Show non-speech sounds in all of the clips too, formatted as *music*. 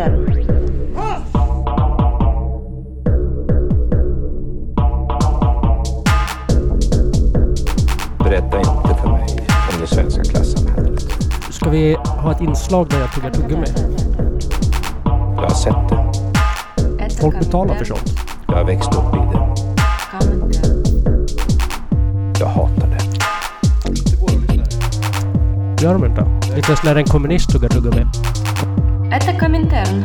Komintern. Berätta inte för mig om det svenska klassamhället. Ska vi ha ett inslag där jag tuggar tuggummi? Jag har sett det. Folk betalar för sånt. Jag har växt upp i det. Jag hatar det. Gör de inte? Inte ens när en kommunist tuggar tuggummi intern.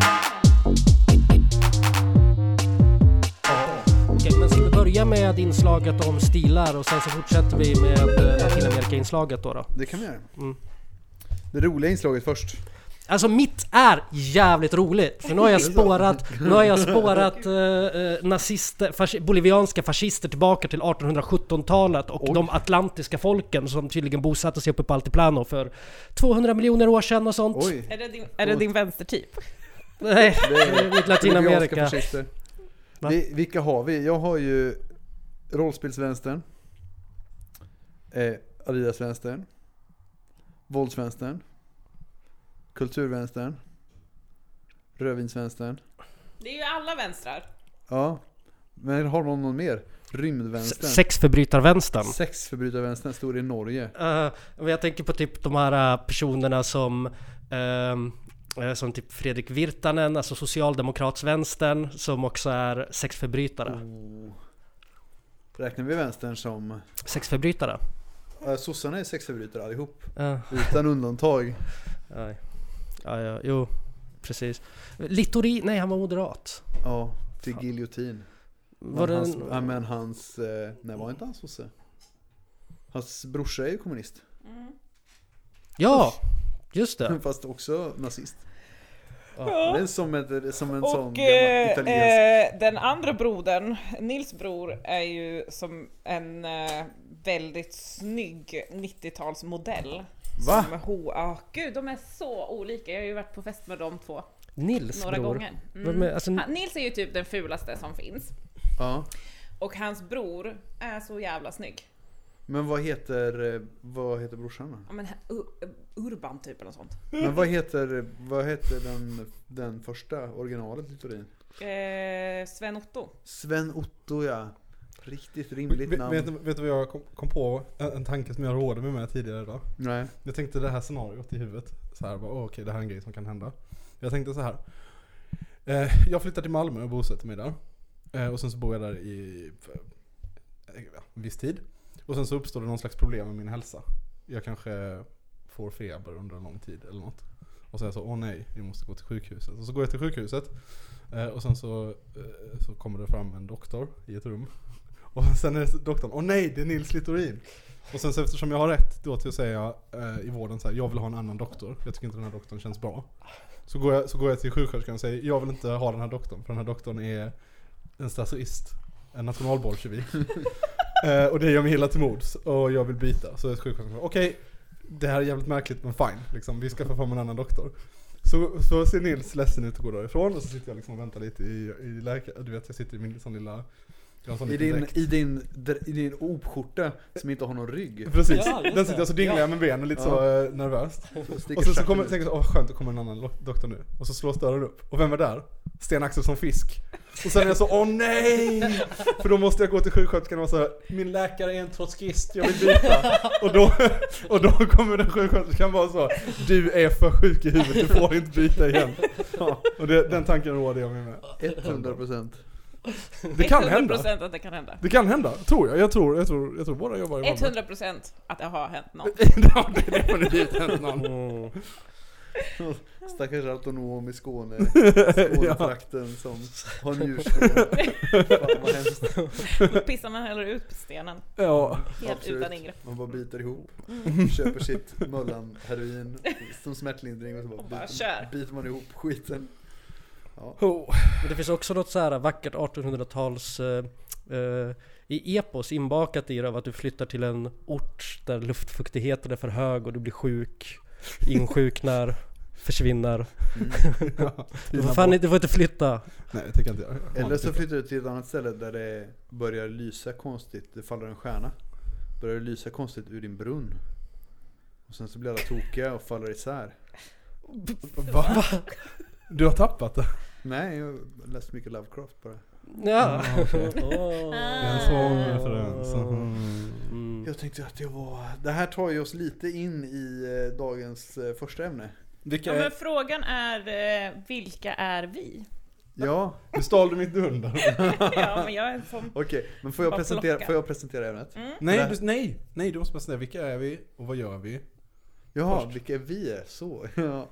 Ska vi börja med inslaget om stilar och sen så fortsätter vi med eh, Latinamerika-inslaget då, då? Det kan vi göra. Mm. Det roliga inslaget först. Alltså mitt är jävligt roligt, för nu har jag *laughs* spårat, nu har jag spårat eh, eh, nazister, fas, bolivianska fascister tillbaka till 1817-talet och Oj. de atlantiska folken som tydligen bosatte sig uppe på Altiplano för 200 miljoner år sedan och sånt. Oj. Är det din, är det din vänstertyp? Nej, Det är mitt bolivianska Latinamerika. Vi, vilka har vi? Jag har ju rollspelsvänstern. Eh, Adidas-vänstern. Våldsvänstern. Kulturvänstern. Rödvinsvänstern. Det är ju alla vänstrar. Ja. Men har någon någon mer? Rymdvänstern. Sexförbrytarvänstern. Sexförbrytarvänstern stor i Norge. Uh, jag tänker på typ de här uh, personerna som eh, som typ Fredrik Virtanen, alltså socialdemokratsvänstern, som också är sexförbrytare. Oh. Räknar vi vänstern som... Sexförbrytare? Uh, sossarna är sexförbrytare allihop. Uh, Utan undantag. nej. Ja, ja, jo, precis. Littorin, nej han var moderat. Ja, till giljotin. Var men, det hans, en, men hans, eh, nej var inte han sosse? Hans brorsa är ju kommunist. ja, just det. *laughs* Fast också nazist. Ja. Det är som, ett, som en sån Och gammal eh, italiensk. eh, den andra brodern, Nils bror, är ju som en eh, väldigt snygg 90-talsmodell. Va? Som ho, ah, gud, de är så olika. Jag har ju varit på fest med de två Nils några bror. gånger. Mm. alltså, Han, Nils är ju typ den fulaste som finns. Ja. Och hans bror är så jävla snygg. Men vad heter, vad heter brorsan då? Ja, men, Urban typ eller något sånt. Men vad heter, vad heter den, den första originalet Littorin? Eh, Sven Otto. Sven Otto ja. Riktigt rimligt namn. vet, vet du vad jag kom, kom på? En, en tanke som jag rådde mig med tidigare idag. Nej. Jag tänkte det här scenariot i huvudet. Så här, bara, okej det här är en grej som kan hända. Jag tänkte så här. Eh, jag flyttar till Malmö och bosätter mig där. Eh, och sen så bor jag där i eh, en viss tid. Och sen så uppstår det någon slags problem med min hälsa. Jag kanske får feber under en lång tid eller något. Och så är jag så, åh nej, vi måste gå till sjukhuset. Och så går jag till sjukhuset. Eh, och sen så, eh, så kommer det fram en doktor i ett rum. Och sen är doktorn, åh nej, det är Nils Littorin. Och sen så eftersom jag har rätt då till att säga eh, i vården så här, jag vill ha en annan doktor. Jag tycker inte den här doktorn känns bra. Så går jag, så går jag till sjuksköterskan och säger, jag vill inte ha den här doktorn. För den här doktorn är en stasoist. En nationalbolsjevik. *laughs* eh, och det gör mig illa till mods. Och jag vill byta. Så sjuksköterskan, okej. det här är jävligt märkligt men fine. Liksom, vi ska få fram en annan doktor. Så, så ser Nils ledsen ut och går därifrån och så sitter jag liksom och väntar lite i, i läkare, du vet jag sitter i min sån lilla, I din, i din, i din opskjorta som inte har någon rygg. Precis, Ja, den sitter jag så dinglar Ja. jag med benen lite Ja. så eh, nervöst. Och sen så kommer, tänker jag så, åh skönt, det kommer en annan doktor nu. Och så slås dörren upp. Och vem är där? Sten Axelsson Fisk. Och sen är jag så, åh nej! För då måste jag gå till sjuksköterskan och säga, min läkare är en trotskist, jag vill byta. och, då, och då kommer den sjuksköterskan vara så, du är för sjuk i huvudet, du får inte byta igen. Ja, Och det, den tanken råder jag mig med. 100%. Det kan hända. 100% att det kan hända. Det kan hända, tror jag. Jag tror, jag tror, jag tror båda jobbar i Malmö. 100% att det har hänt något. *laughs* det har definitivt hänt någon. *laughs* Mm. Stackars autonom i Skåne. *laughs* Skånetrakten som har njurskål. Fan vad hemskt. Då pissar man hellre ut på stenen. Ja. Helt Absolut. utan ingrepp. Man bara biter ihop. Mm. Köper sitt Möllan-heroin som smärtlindring och så bara, Och bara biter, kör. biter man ihop skiten. Ja. Oh. Men det finns också något så här vackert 1800-tals eh, eh, i epos inbakat i det av att du flyttar till en ort där luftfuktigheten är för hög och du blir sjuk, insjuknar, försvinner. *laughs* Ja. Du får, fan, inte- du får inte flytta. Nej, det tänker jag inte göra. Eller så flyttar du till ett annat ställe där det börjar lysa konstigt. Det faller en stjärna. Börjar lysa konstigt ur din brunn. Och sen så blir alla tokiga och faller isär. Va? Du har tappat det. Nej, jag har läst mycket Lovecraft bara. Ja. okej. *laughs* Åh. Det är en sån referens. Mm. Jag tänkte att jag var... Det här tar ju oss lite in i eh, dagens eh, första ämne. Vilka Ja, men är... frågan är, eh, vilka är vi? Ja, *laughs* Nu stal du mitt dunder. *laughs* ja, men jag är en sån... okej. Men får jag, presentera, får jag presentera ämnet? Nej, Där. du, nej, nej, du måste säga vilka är vi och vad gör vi? Jaha, Först. vilka vi är. Så. Ja.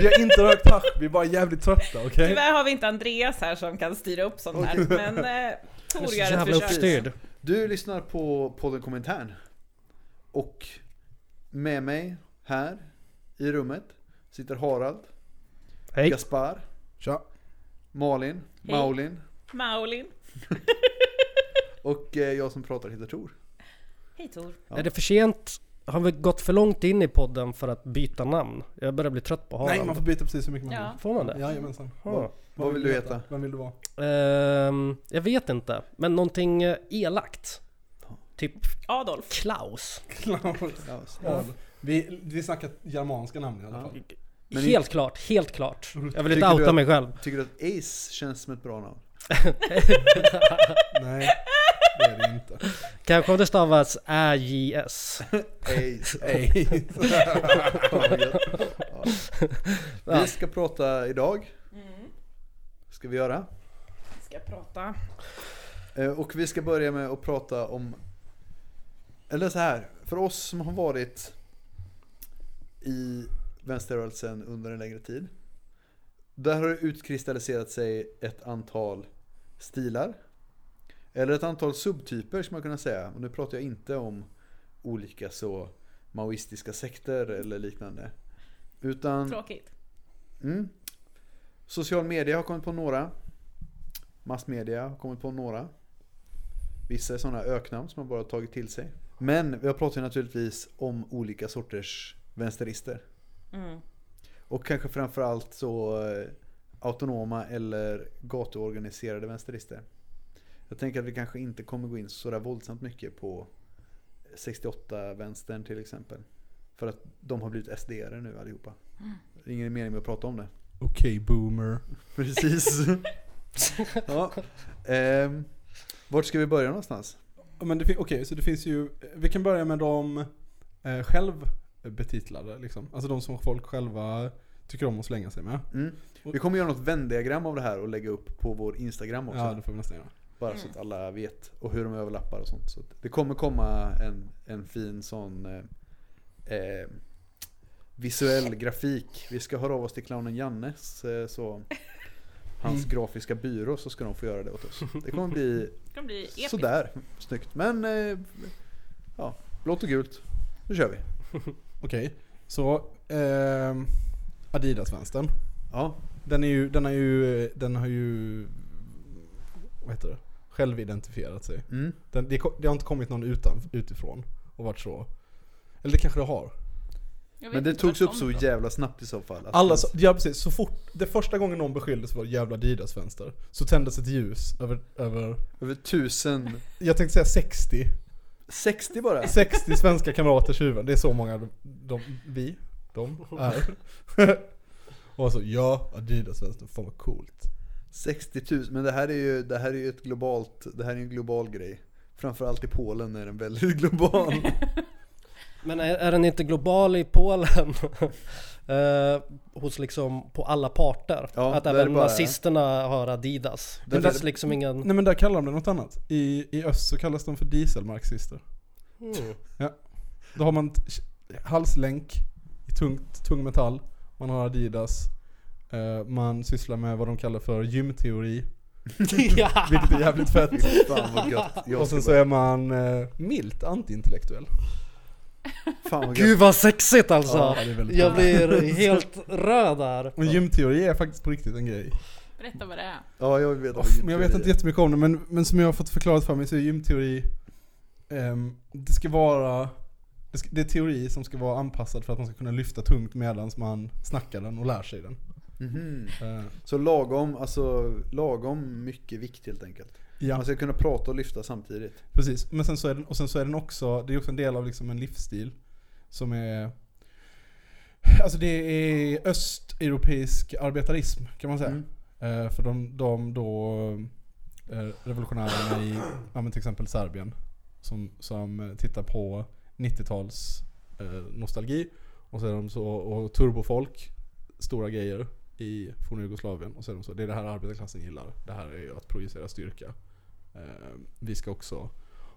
Vi har inte rökt hasch, vi är bara jävligt trötta, okej? Tyvärr har vi inte Andreas här som kan styra upp sånt här, men eh, Tor gör ett försök. uppstyrd. Du lyssnar på podden Kommentaren. Och med mig här i rummet sitter Harald, Hej. Gaspar, Tja. Malin, Hej. Maulin Maulin. *laughs* och eh, jag som pratar heter Tor. Hej Tor. Ja. Är det för sent? Har vi gått för långt in i podden för att byta namn? Jag börjar bli trött på Harald. Nej, man får byta precis hur mycket man Ja. vill. Får man det? Jajamensan. Ja. Vad vill du heta? Vem vill du vara? Ehm, jag vet inte, men någonting eh, elakt. Typ Adolf. Klaus. Klaus. Ja, Vi, vi snackar germanska namn i alla fall. Men helt klart, helt klart. Jag vill inte Tycker du outa att- mig själv. Tycker du att Ace känns som ett bra namn? *laughs* Nej, det är det inte. Kanske om det stavas AJS. Ja. *laughs* *laughs* Ja. Vi ska prata idag. Mm. Ska vi göra. Vi ska prata. Eh, Och vi ska börja med att prata om Eller så här, för oss som har varit i vänsterrörelsen under en längre tid Där har det utkristalliserat sig ett antal stilar Eller ett antal subtyper ska man kunna säga Och nu pratar jag inte om olika så maoistiska sekter eller liknande Utan Tråkigt. Mm. Social media har kommit på några. Massmedia har kommit på några. Vissa är sådana öknamn som man bara tagit till sig. Men vi har pratat ju naturligtvis om olika sorters vänsterister. Mm. Och kanske framförallt så eh, autonoma eller gatuorganiserade vänsterister. Jag tänker att vi kanske inte kommer gå in sådär våldsamt mycket på 68-vänstern till exempel. För att de har blivit SD-are nu allihopa. Det är ingen mening med att prata om det. Okej, boomer. *laughs* Precis. *laughs* ja. Ehm, vart ska vi börja någonstans? Men det okej, så det finns ju, vi kan börja med de eh, självbetitlade liksom. Alltså de som folk själva tycker om att slänga sig med. Mm. Vi kommer göra något vändiagram av det här och lägga upp på vår Instagram också. Ja, det får vi nästan göra. Bara så att alla vet. Och hur de överlappar och sånt. Så att det kommer komma en, en fin sån eh, eh, visuell *laughs* grafik. Vi ska höra av oss till clownen Jannes. Eh, så, hans grafiska byrå så ska de få göra det åt oss. Det kommer bli *laughs* Det kan bli episkt. sådär snyggt. Men eh, ja, blått och gult. Nu kör vi. *laughs* Okej, så ehm, Adidas-vänstern. Ja, Den är ju, den är ju, den har ju, vad heter det? Självidentifierat sig. mm. Den, det, det har inte kommit någon utan, utifrån och varit så. Eller det kanske det har. Men det togs upp så ifrån. jävla snabbt i så fall. Att Alla, så, ja precis, så fort, det första gången någon beskylldes för jävla Adidas-vänster Så tändes ett ljus över, över, Över tusen, jag tänkte säga 60 60 bara. 60 svenska kamraters huvuden, det är så många de, de vi, de är *laughs* Och så, ja, Adidas-vänstern, fan vad coolt 60 000, men det här är ju, det här är ju ett globalt, det här är en global grej. Framförallt i Polen är den väldigt *laughs* global. *laughs* Men är, är den inte global i Polen? *laughs* eh, hos liksom på alla parter? Ja, att även bara- nazisterna har Adidas? Det Där- finns liksom ingen... Nej men där kallar de det något annat I, i öst så kallas de för dieselmarxister Mm. Då har man halslänk i tungt, tung metall Man har Adidas Man sysslar med vad de kallar för gymteori *laughs* ja. Vilket är jävligt fett *laughs* Fan vad gött. Jag Och sen så är man eh, milt antiintellektuell. fan vad Gud vad sexigt alltså! Ja, det är väldigt Jag blir *laughs* helt röd där. Och gymteori är faktiskt på riktigt en grej. Berätta vad det är. Ja, jag veta vad Off, men jag vet inte jättemycket om det, men, men som jag har fått förklarat för mig så är gymteori, ehm, det ska vara, det, ska, det är teori som ska vara anpassad för att man ska kunna lyfta tungt medan man snackar den och lär sig den. Mhm. Eh, Så lagom, alltså lagom mycket vikt helt enkelt. ja, Man ska kunna prata och lyfta samtidigt. precis. Men sen så är den, och sen så är den också, det är också en del av liksom en livsstil som är Alltså det är östeuropeisk arbetarism kan man säga. Mm. Eh, för de, de då eh, revolutionärerna i ja, men till exempel Serbien som, som tittar på 90-tals eh, nostalgi och så är de så, och turbofolk, stora grejer i forna Jugoslavien och de så, det är det här arbetarklassen gillar. Det här är ju att projicera styrka. Eh, vi ska också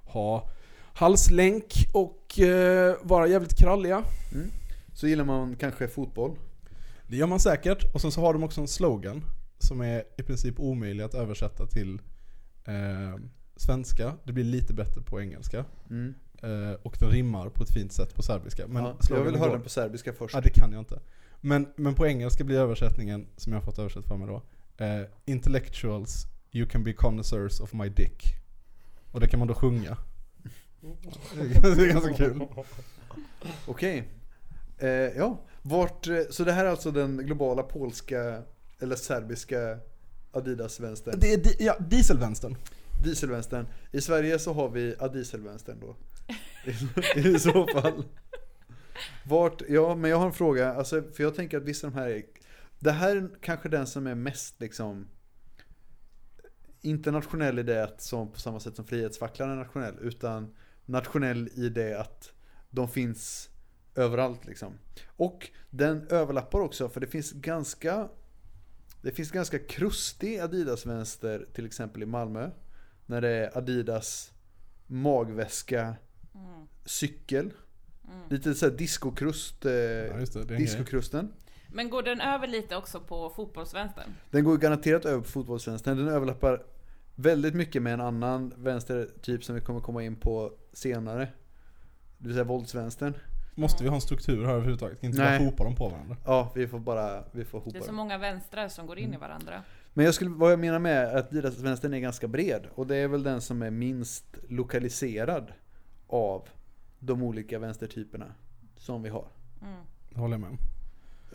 ha halslänk och eh, vara jävligt kralliga. Så gillar man kanske fotboll. Det gör man säkert. Och sen så har de också en slogan som är i princip omöjlig att översätta till eh, svenska. Det blir lite bättre på engelska. Mm. Eh, och den rimmar på ett fint sätt på serbiska. Men ja, jag vill höra den på serbiska först. Ja, det kan jag inte. Men, men på engelska blir översättningen, som jag har fått översatt för mig då, eh, Intellectuals, you can be connoisseurs of my dick. Och det kan man då sjunga. *laughs* det är ganska kul. Okej. Eh, ja, vart, eh, så det här är alltså den globala polska eller serbiska Adidas-vänstern. Det är di- ja, dieselvänstern. Dieselvänstern. I Sverige så har vi Adieselvänstern då. *laughs* I, I så fall. Vart, ja men jag har en fråga, alltså, för jag tänker att vissa av de här är, det här är kanske den som är mest liksom inte nationell i det att som på samma sätt som Frihetsfacklan är nationell, utan nationell i det att de finns överallt liksom. Och den överlappar också, för det finns ganska det finns ganska krustig Adidas-vänster till exempel i Malmö. När det är Adidas magväska cykel. Lite såhär discokrust, eh, Ja, det, det är discokrusten. Men går den över lite också på fotbollsvänstern? Den går garanterat över på fotbollsvänstern. Den överlappar väldigt mycket med en annan vänstertyp som vi kommer komma in på senare. Det vill säga våldsvänstern. Måste vi ha en struktur här överhuvudtaget? Kan inte bara Nej. hopa dem på varandra? Ja, vi får bara vi får Det hopa är så dem. många vänstrar som går in i varandra. Men jag skulle, vad jag menar med att Adidas-vänstern är ganska bred. Och det är väl den som är minst lokaliserad av de olika vänstertyperna som vi har. Det håller jag med.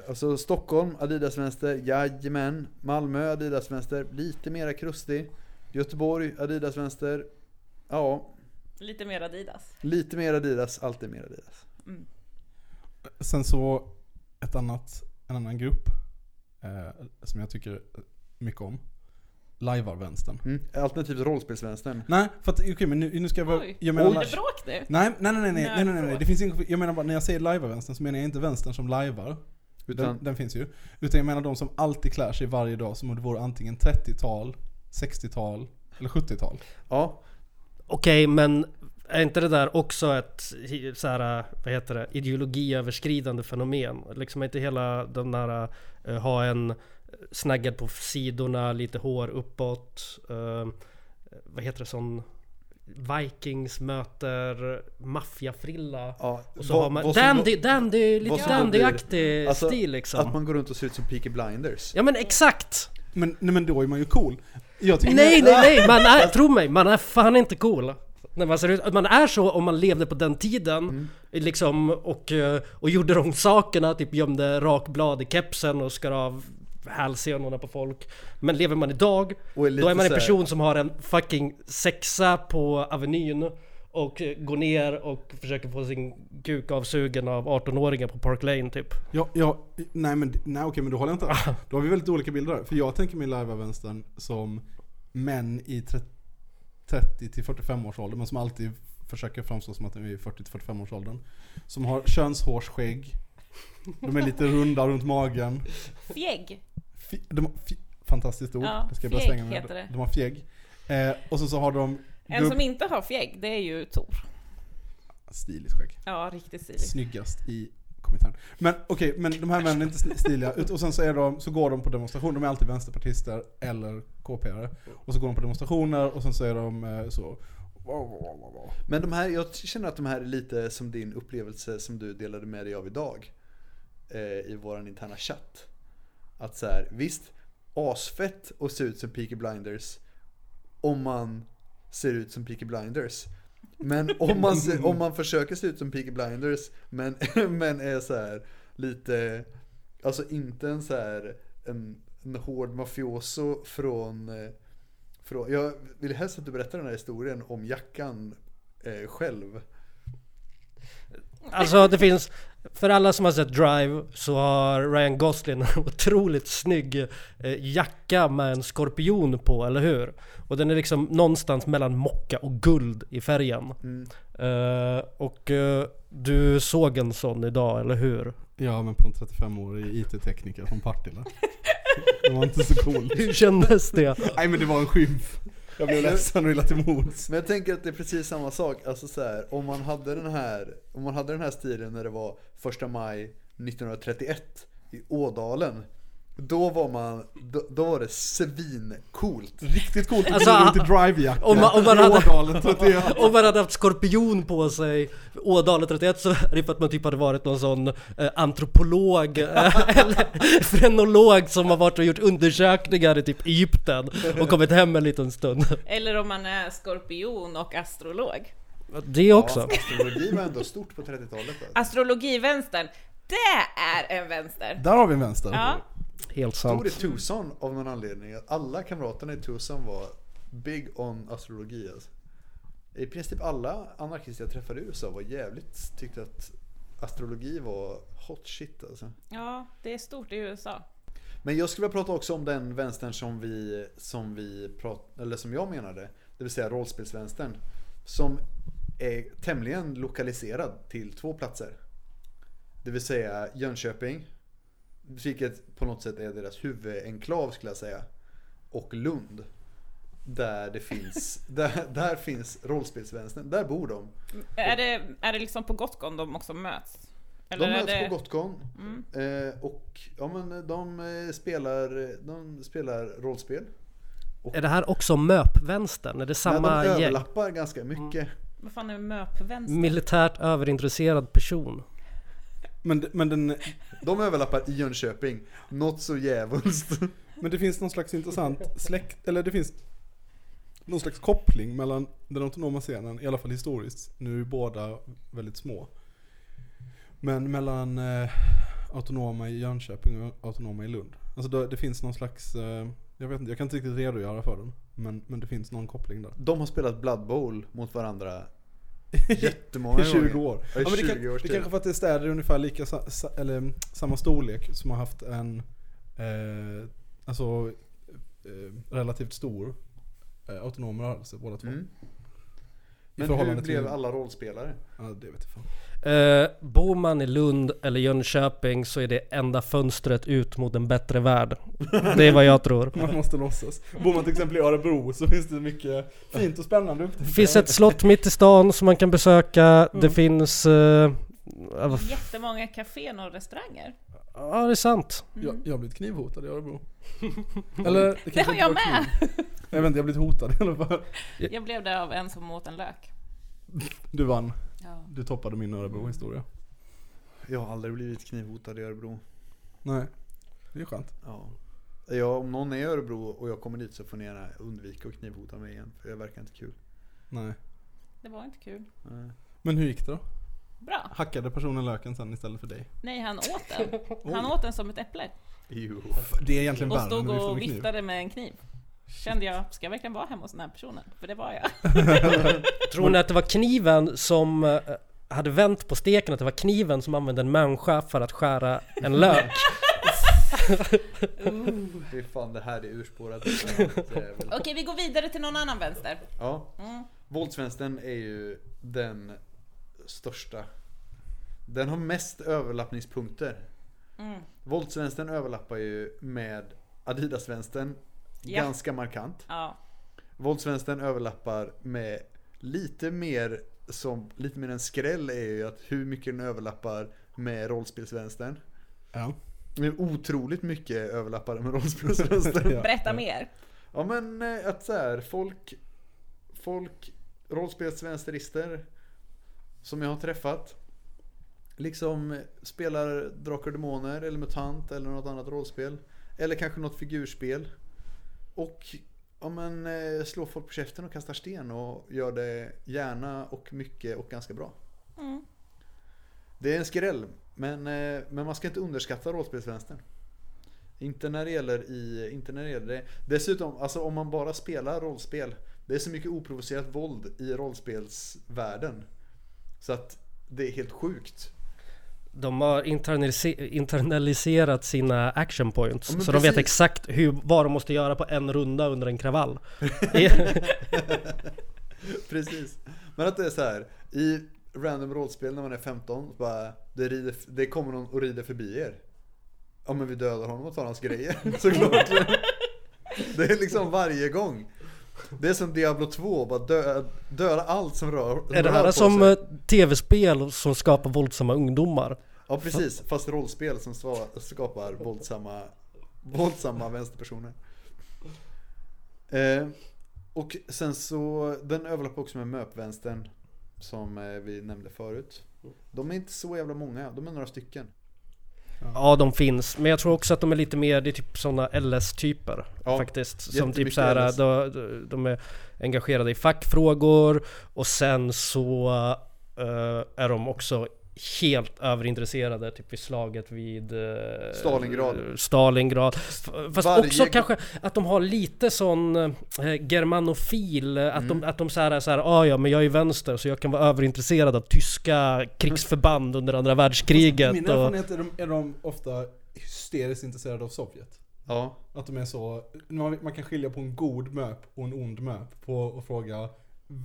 Alltså Stockholm, Adidas-vänster, jajamän. Malmö, Adidas-vänster, lite mera krustig. Göteborg, Adidas-vänster. Ja, Lite mer Adidas. lite mer Adidas, alltid mer Adidas. Sen så, ett annat, en annan grupp eh, som jag tycker mycket om. Lajvar-vänstern. Mm. Alternativt rollspelsvänstern. Nej, för att, okej men nu, nu ska jag bara, Oj, jag menar, blir det bråk nu? nej, nej, nej, nej, nej, nej, nej, nej, det finns ingen, jag menar bara, när jag säger lajvar-vänstern så menar jag inte vänstern som lajvar. Utan, Den, den finns ju. Utan jag menar de som alltid klär sig varje dag som om det vore antingen 30-tal, 60-tal eller 70-tal. ja, Okej, men är inte det där också ett så här, vad heter det, ideologiöverskridande fenomen? Liksom är inte hela den där eh, ha en snaggad på sidorna, lite hår uppåt, eh, vad heter det sån Vikings möter maffiafrilla ja. och så Vad- har man vad som dandy, dandy, lite dandyaktig Alltså, stil liksom. Att man går runt och ser ut som Peaky Blinders. Ja men exakt! Men, nej, men då är man ju cool. Nej nej nej! *laughs* Man är, tro mig, man är fan inte cool. När man, ser ut, man är så om man levde på den tiden Mm. liksom och, eh, och gjorde de sakerna, typ gömde rakblad i kepsen och skar av hälsenorna på folk. Men lever man idag, då är man en person som har en fucking sexa på Avenyn och går ner och försöker få sin kuk avsugen av 18-åringar på Park Lane typ. Ja, ja, nej men nej, okej men då håller jag inte *laughs* Då har vi väldigt olika bilder. För jag tänker mig live-vänstern som män i 30 till 45 års ålder men som alltid försöker framstå som att de är i 40 till 45 års åldern. Som har könshårsskägg. De är lite runda runt magen. Fjägg. Fi- De har, fantastiskt ord. Ja, det ska jag bara slänga med. heter det. De har fjägg. Eh, och så, så har de En som inte har fjägg, det är ju Tor. stiligt skägg. Ja, riktigt stilig. Snyggast i kommentaren. Men okej, men de här männen är inte stiliga. Ut- Och sen så, är de, så går de på demonstrationer, de är alltid vänsterpartister eller KP-are. Och så går de på demonstrationer och sen så är de eh, så... Men de här, jag känner att de här är lite som din upplevelse som du delade med dig av idag. Eh, I våran interna chatt. Att så här, visst, asfett att se ut som Peaky Blinders. Om man ser ut som Peaky Blinders. Men om man, ser, om man försöker se ut som Peaky Blinders men, *laughs* men är så här lite, alltså inte en så här en, en hård mafioso från, eh, från, jag vill helst att du berättar den här historien om jackan eh, själv. Alltså det finns, för alla som har sett Drive så har Ryan Gosling *laughs* en otroligt snygg eh, jacka med en skorpion på, eller hur? Och den är liksom någonstans mellan mocka och guld i färgen. Mm. Eh, och eh, du såg en sån idag, eller hur? Ja men på en 35-årig IT-tekniker från Partille. *laughs* Det var inte så coolt. Hur kändes det? Nej men det var en skymf. Jag blev ledsen och illa till mods. Men jag tänker att det är precis samma sak. Alltså så här, om man hade den här, om man hade den här stilen när det var första maj 1931 i Ådalen. Då var man, då, då var det svincoolt. Riktigt coolt att Alltså, gå runt i drivejacka om man- om man i hade- Ådalen 31. *laughs* Om man hade haft skorpion på sig Ådalen 31 så är det för att man typ hade varit någon sån eh, antropolog eh, *laughs* eller frenolog som har varit och gjort undersökningar i typ Egypten och kommit hem en liten stund. Eller om man är skorpion och astrolog. Det också. Ja, astrologi var ändå stort på 30-talet. Alltså. Astrologivänstern, det är en vänster! Där har vi en vänster. Ja, Helt Stod sant. i Tucson av någon anledning. att Alla kamraterna i Tucson var big on astrologi alltså. I princip alla anarkister jag träffade i USA var jävligt, tyckte att astrologi var hot shit alltså. ja, det är stort i USA. Men jag skulle vilja prata också om den vänstern som vi, som vi prat, eller som jag menade. Det vill säga rollspelsvänstern. Som är tämligen lokaliserad till två platser. Det vill säga Jönköping. Vilket på något sätt är deras huvudenklav skulle jag säga. Och Lund. Där det finns, *laughs* där, där finns rollspelsvänstern. Där bor de. Är det, är det liksom på Gotcon de också möts? Eller de möts det... på Gotcon. Mm. Eh, och ja, men de, eh, spelar, de spelar rollspel. Är det här också MÖP-vänstern? Är det samma Nej, de gäng? överlappar ganska mycket. Vad fan är MÖP-vänster? Militärt överintresserad person. Men, men, den, De överlappar i Jönköping. Något så djävulskt. men det finns någon slags intressant släkt, eller det finns någon slags koppling mellan den autonoma scenen, i alla fall historiskt. Nu är båda väldigt små. Men mellan eh, autonoma i Jönköping och autonoma i Lund. Alltså det, det finns någon slags, eh, jag vet inte, jag kan inte riktigt redogöra för den. Men, men det finns någon koppling där. De har spelat Blood Bowl mot varandra jättemånga I 20 gånger. år. Ja, i Ja, men det, 20 kan, års det kanske för att det är städer ungefär lika, eller samma storlek som har haft en, eh, alltså eh, relativt stor eh, autonom rörelse båda två. Mm. Men hur blev till, alla rollspelare? Ja det vet jag fan. Eh, bor man i Lund eller Jönköping så är det enda fönstret ut mot en bättre värld. Det är vad jag tror. *laughs* Man måste låtsas. Bor man till exempel i Örebro så finns det mycket fint och spännande upp Det finns ett slott mitt i stan som man kan besöka. Det Mm. finns... eh, Jättemånga kaféer och restauranger. ja, det är sant. Jag, jag har blivit knivhotad i Örebro. *laughs* Eller det, Det har jag med! kniv. Jag vet inte, jag har blivit hotad i alla fall. Jag blev det av en som åt en lök. Du vann. Ja. Du toppade min Örebro-historia. Jag har aldrig blivit knivhotad i Örebro. Nej, det är skönt. Ja. Ja, om någon är i Örebro och jag kommer dit så får ni gärna undvika att knivhota mig igen. För det verkar inte kul. Nej. Det var inte kul. Nej. Men hur gick det då? Bra. Hackade personen löken sen istället för dig? Nej, han åt den. *laughs* Han åt den som ett äpple. Jo. Det är egentligen Och värre stod än att vifta och med kniv. viftade med en kniv. Kände jag, ska jag verkligen vara hemma hos den här personen? För det var jag. *laughs* Tror ni att det var kniven som eh, hade vänt på steken? Att det var kniven som använde en människa för att skära en lök? *laughs* Fy fan, det här är urspårat. *laughs* Okej, vi går vidare till någon annan vänster. Ja. Mm. Våldsvänstern är ju den största. Den har mest överlappningspunkter. Mm. Våldsvänstern överlappar ju med Adidasvänstern Ja. ganska markant. Ja. Våldsvänstern överlappar med lite mer som, lite mer en skräll är ju att hur mycket den överlappar med rollspelsvänstern. Ja. Men otroligt mycket överlappar med rollspelsvänstern. *laughs* Ja. Berätta mer. Ja men eh, att så här, folk, folk, rollspelsvänsterister som jag har träffat liksom spelar Drakar och Demoner eller MUTANT eller något annat rollspel. Eller kanske något figurspel. Och ja, men, eh, slår folk på käften och kastar sten och gör det gärna och mycket och ganska bra. Mm. Det är en skräll, men, eh, men man ska inte underskatta rollspelsvänstern. Inte när det gäller i, inte när det gäller det. Dessutom, alltså om man bara spelar rollspel. Det är så mycket oprovocerat våld i rollspelsvärlden. Så att det är helt sjukt. De har internalise- internaliserat sina action points. Ja, så de vet precis. exakt hur, vad de måste göra på en runda under en kravall. *laughs* *laughs* Precis. Men att det är så här i random rollspel när man är 15, så bara, det, rider, det kommer någon och rider förbi er. Ja men vi dödar honom och tar hans grejer, *laughs* såklart. Det är liksom varje gång. Det är som Diablo 2, bara dö, döda allt som rör, är det här som sig. eh, tv-spel som skapar våldsamma ungdomar? Ja precis, fast rollspel som skapar våldsamma, våldsamma vänsterpersoner. Eh, och sen så, den överlappar också med MÖP-vänstern som eh, vi nämnde förut. De är inte så jävla många, de är några stycken. Ja de finns, men jag tror också att de är lite mer, det är typ sådana LS-typer Ja, faktiskt. Som typ såhär, de, de är engagerade i fackfrågor och sen så eh, är de också helt överintresserade typ vid slaget vid eh, Stalingrad. Stalingrad. Fast Varje också kanske att de har lite sån eh, germanofil, eh, att Mm. de, att de såhär, är såhär, ah, ja men jag är vänster så jag kan vara överintresserad av tyska krigsförband under andra världskriget. Min och, erfarenhet är de, är de ofta hysteriskt intresserade av Sovjet. Ja, Att de är så, man, man kan skilja på en god möp och en ond möp på att fråga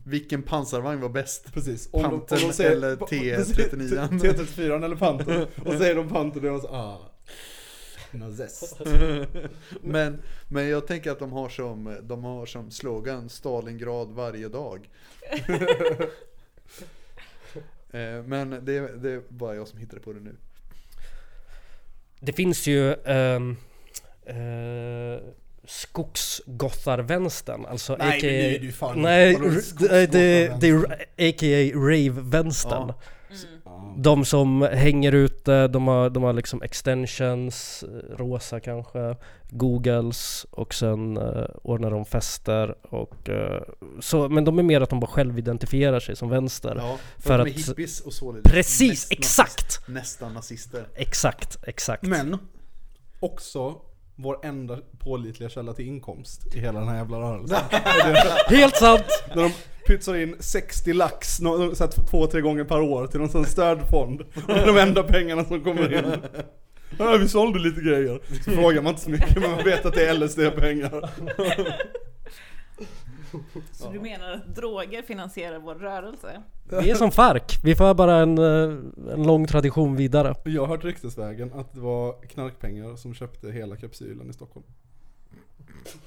vilken pansarvagn var bäst? Precis. Pantern eller T39. T34 *laughs* eller Pantern. Och säger de Pantern då är de så ah. Nazist. *laughs* Men, men jag tänker att de har som, de har som slogan Stalingrad varje dag. *laughs* Eh, Men det, det är bara jag som hittade på det nu. Det finns ju ehm, eh, Skogsgotharvänstern, alltså Nej, men a.k.a. är du fan- Nej, det, det, det är a.k.a. rave-vänstern. Ja. Ja. De som hänger ute, de har, de har liksom extensions, rosa kanske, googles och sen eh, ordnar de fester och eh, så, men de är mer att de bara själv identifierar sig som vänster. Ja, för, För att de är att- hippies och således Precis, näst- exakt! Nästan nazister. Exakt, exakt. Men också vår enda pålitliga källa till inkomst i hela den här jävla rörelsen. *laughs* Helt sant! När de pytsar in 60 lax så att två, tre gånger per år till någon sån stödfond. Det är de enda pengarna som kommer in. Ja, vi sålde lite grejer. Så frågar man inte så mycket men man vet att det är LSD-pengar. *laughs* Så du menar att droger finansierar vår rörelse? Vi är som Farc, vi får bara en, eh, en lång tradition vidare. Jag har hört ryktesvägen att det var knarkpengar som köpte hela kapsylen i Stockholm.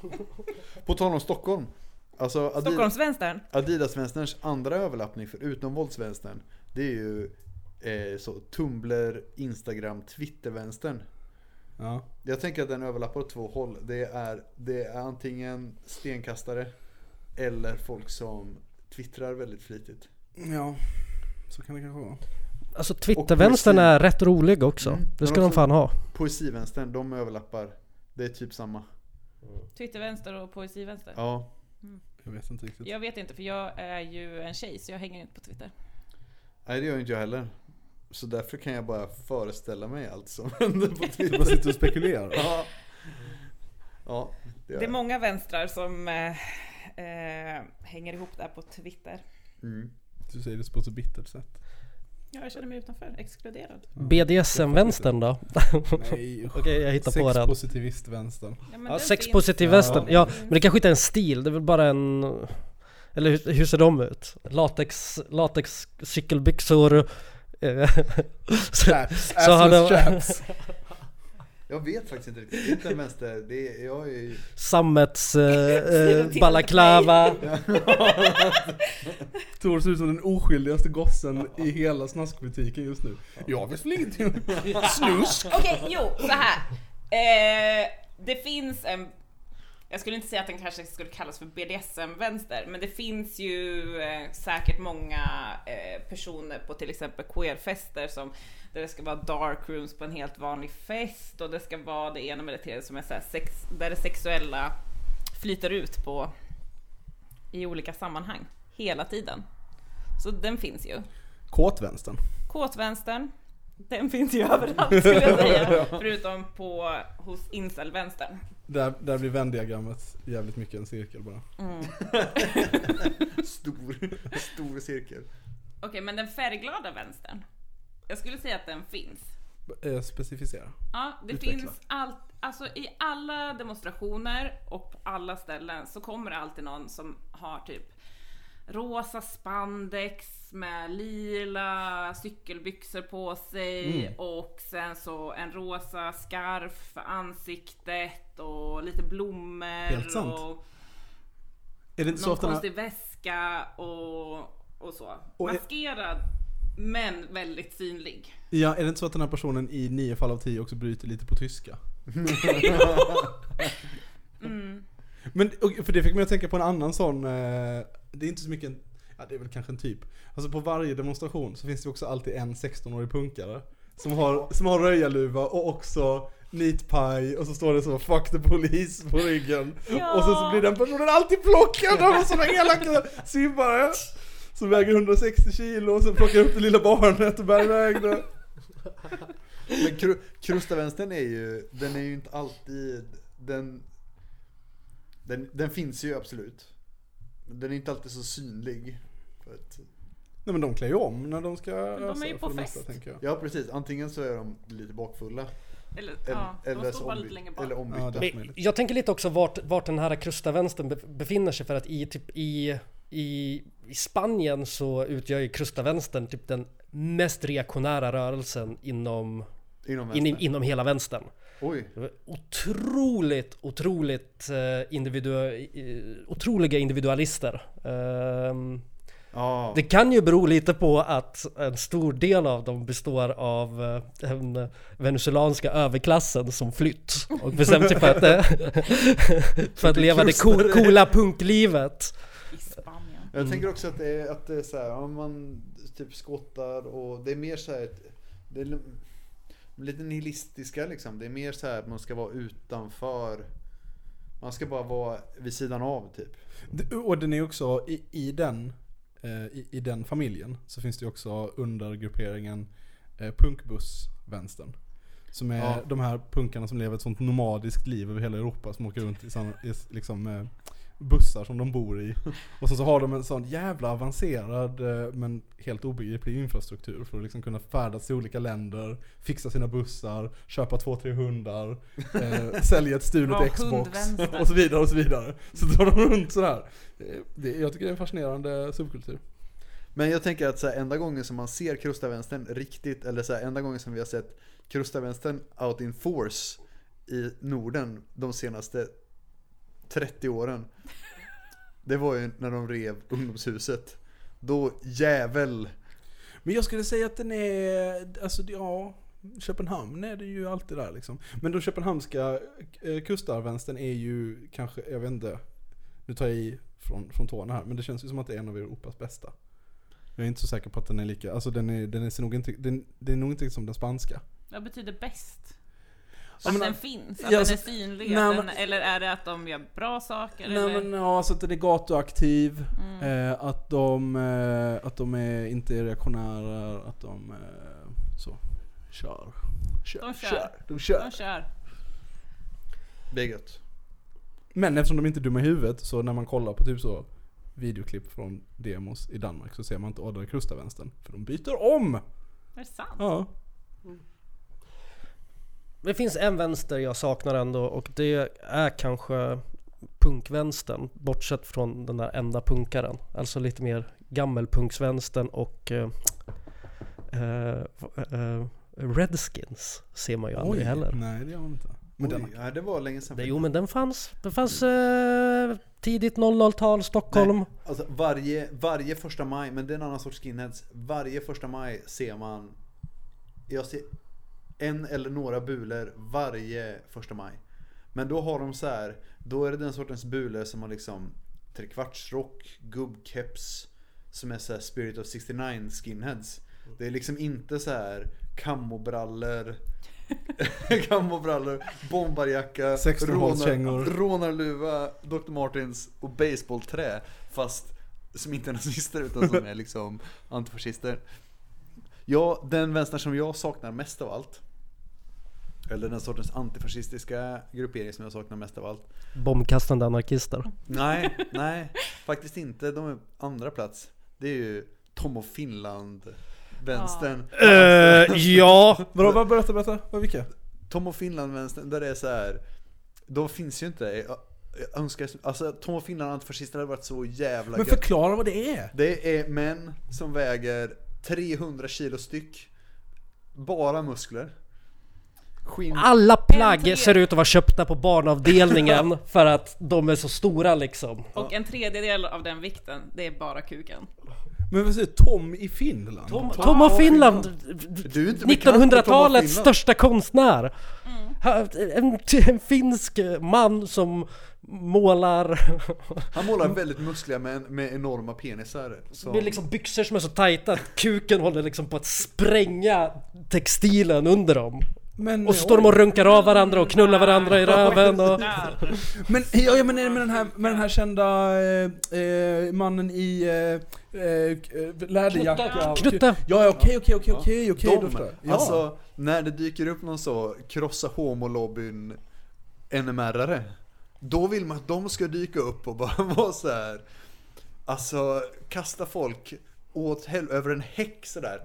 *laughs* På tal om Stockholm. Alltså Adi- Stockholmsvänstern? Adidas-vänsterns andra överlappning förutom våldsvänstern. Det är ju eh, så Tumblr, Instagram, Twitter-vänstern. Ja. Jag tänker att den överlappar åt två håll. Det är, det är antingen stenkastare eller folk som twittrar väldigt flitigt. Ja, så kan det kanske vara. Alltså Twittervänstern är rätt rolig också. Mm. Det ska de fan ha. Poesivänstern, de överlappar. Det är typ samma. Twittervänster och poesivänster? Ja. Jag vet inte riktigt. Jag vet inte för jag är ju en tjej så jag hänger inte på Twitter. Nej det gör inte jag heller. Så därför kan jag bara föreställa mig allt som *laughs* händer på Du Twitter. bara sitter och spekulerar. *laughs* Ja. Ja, det Det är jag. många vänstrar som eh, hänger ihop där på Twitter. Mm. Du säger det på ett så bittert sätt. Ja, jag känner mig utanför, exkluderad. BDSM-vänstern då? Nej. *laughs* Okej, jag hittar på den. Sexpositivist-vänstern. Ja, men Ja, den sexpositiv Ja. Ja, men det kanske inte är en stil, det är väl bara en... Eller hur, hur ser de ut? Latex, latex cykelbyxor... eh, *laughs* Chaps, Så har de- chaps. *laughs* Jag vet faktiskt inte riktigt. Inte en vänster. Det är, jag är Sammets... Eh, *laughs* eh, balaklava. Tor ser ut som den oskyldigaste gossen i hela snaskbutiken just nu. Jag vet väl ingenting *laughs* Snusk! Okej, jo, så här. Eh, det finns en... Jag skulle inte säga att den kanske skulle kallas för BDSM-vänster, men det finns ju eh, säkert många eh, personer på till exempel queerfester som där det ska vara dark rooms på en helt vanlig fest och det ska vara det ena med det tredje som är så här sex, där det sexuella flyter ut på i olika sammanhang hela tiden. Så den finns ju. Kåtvänstern. Kåtvänstern, den finns ju *laughs* överallt skulle jag säga. *laughs* Förutom på, hos incelvänstern. Där, där blir vändiagrammet jävligt mycket en cirkel bara. Mm. *laughs* stor, stor cirkel. Okej, men den färgglada vänstern. Jag skulle säga att den finns. Eh, specificera. Ja, det Utveckla. finns allt, alltså i alla demonstrationer och på alla ställen så kommer det alltid någon som har typ rosa spandex med lila cykelbyxor på sig Mm. och sen så en rosa scarf för ansiktet och lite blommor Helt sant. och Är det inte så någon att den här, konstig väska och, och så. Och är- Maskerad men väldigt synlig. ja, är det inte så att den här personen i nio fall av tio också bryter lite på tyska? *laughs* *laughs* Mm. Men, för det fick mig att tänka på en annan sån, eh, det är inte så mycket en, ja det är väl kanske en typ. Alltså på varje demonstration så finns det också alltid en 16-årig punkare. Som har, som har röjarluva och också nitpaj och så står det så 'Fuck the police' på ryggen. Ja. Och sen så blir den personen alltid plockad av sådana elaka simmare. Som väger 160 kilo och sen plockar upp det lilla barnet och bär iväg det. Men kru, krustavänstern är ju, den är ju inte alltid, den, den, den finns ju absolut. Men Den är inte alltid så synlig. För att, Nej men de klär ju om när de ska de är ju på mesta, fest. tänker jag. ja precis, antingen så är de lite bakfulla. Eller, Eller, ja, de eller, så omby- eller Ja, ombytta. Men möjligt. jag tänker lite också vart, vart den här krustavänstern be- befinner sig för att i typ i, i, i Spanien så utgör ju krustavänstern typ den mest reaktionära rörelsen inom, Inom in, inom hela vänstern. Oj. Det var Otroligt, otroligt eh, individu, eh, otroliga individualister. Ja. det kan ju bero lite på att en stor del av dem består av eh, den venezuelanska överklassen som flytt och bestämt sig för att, eh, *laughs* för att leva det co- coola punklivet. Jag tänker också att det är, att det är så här, om man typ skottar och det är mer så här, det är lite nihilistiska liksom. Det är mer så här att man ska vara utanför. Man ska bara vara vid sidan av typ. Och den är också, i, i den eh, i, i den familjen så finns det också undergrupperingen eh, punkbussvänstern. Som är Ja. de här punkarna som lever ett sånt nomadiskt liv över hela Europa som åker runt i, såna, i liksom, eh, bussar som de bor i. Och sen så har de en sån jävla avancerad eh, men helt obegriplig infrastruktur för att liksom kunna färdas till olika länder, fixa sina bussar, köpa två, tre hundar, *laughs* eh, sälja ett stulet Xbox och så vidare och så vidare. Så drar de runt sådär. Eh, Det, jag tycker det är en fascinerande subkultur. Men jag tänker att så här, enda gången som man ser krustavänstern riktigt, eller så här, enda gången som vi har sett krustavänstern out in force i Norden de senaste 30 åren. Det var ju när de rev ungdomshuset. Då jävel. Men jag skulle säga att den är, alltså ja, Köpenhamn är det ju alltid där liksom. Men den köpenhamnska eh, kustarvänstern är ju kanske, jag vet inte, nu tar jag i från, från tårna här, men det känns ju som att det är en av Europas bästa. Jag är inte så säker på att den är lika, alltså den är, den är nog inte, den, det är nog inte som den spanska. Vad betyder bäst? Att men- den finns? Att Ja, den så- är synlig? nej, men- eller är det att de gör bra saker? Nej eller? men ja, alltså att den är gatuaktiv, Mm. eh, att de, eh, att de är, inte är reaktionära, att de eh, så, kör. Kör, De kör. kör. De kör. De kör. Det är gött. Men eftersom de inte är dumma i huvudet så när man kollar på typ så videoklipp från demos i Danmark så ser man inte Odda Krustavänstern. För de byter om! Är det sant? Ja. Det finns en vänster jag saknar ändå och det är kanske punkvänstern bortsett från den där enda punkaren. Alltså lite mer gammelpunksvänstern och eh, eh, eh, Redskins ser man ju aldrig heller. Nej det gör man inte. Men Oj, den, nej, det var länge sedan. Det, jo men den fanns. Det fanns eh, tidigt 00-tal Stockholm. Nej, alltså varje, varje första maj, men det är en annan sorts skinheads. Varje första maj ser man, jag ser en eller några bulor varje första maj. Men då har de så här, då är det den sortens bulor som har liksom trekvartsrock, gubbkeps, som är så här Spirit of 69 skinheads. Det är liksom inte så här kammobrallor, *laughs* kammobrallor, bombarjacka, 16-hålskängor. rånar- rånarluva, Dr. Martins och baseballträ. Fast som inte är nazister utan som *laughs* är liksom antifascister. Ja, den vänster som jag saknar mest av allt. Eller den sortens antifascistiska gruppering som jag saknar mest av allt. Bombkastande anarkister. Nej, nej, faktiskt inte. De är andra plats. Det är ju Tom och Finland vänstern. Eh, ja, Vadå, vad- berätta, berätta. Vad, vilka? Tom och Finland vänstern, där det är så här. De finns ju inte. Jag, jag önskar, alltså Tom och Finland antifascister hade varit så jävla Men gött. förklara vad det är. Det är män som väger 300 kilo styck. Bara muskler. Skinn. alla plagg ser ut att vara köpta på barnavdelningen *laughs* för att de är så stora liksom. Och en tredjedel av den vikten, det är bara kuken. Men vad säger Tom i Finland? Tom, Tom av Finland, Tom av 1900-talets Finland. största konstnär. Ha- En, en finsk man som målar *laughs* Han målar väldigt muskliga män med enorma penisar. Som, med liksom byxor som är så tajta att kuken håller liksom på att spränga textilen under dem. Men, Och så står de och runkar av varandra och knullar varandra i röven och... *laughs* Men, ja, ja, men är det med den här, med den här kända eh, eh, mannen i eh, eh, läderjacka? Knutte. Ja, okej, okej, okej, okej, okej, då de, förstår jag. Ja. alltså när det dyker upp någon så krossa homolobbyn NMR-are Då vill man att de ska dyka upp och bara *laughs* vara så här. Alltså kasta folk åt hel- över en häck sådär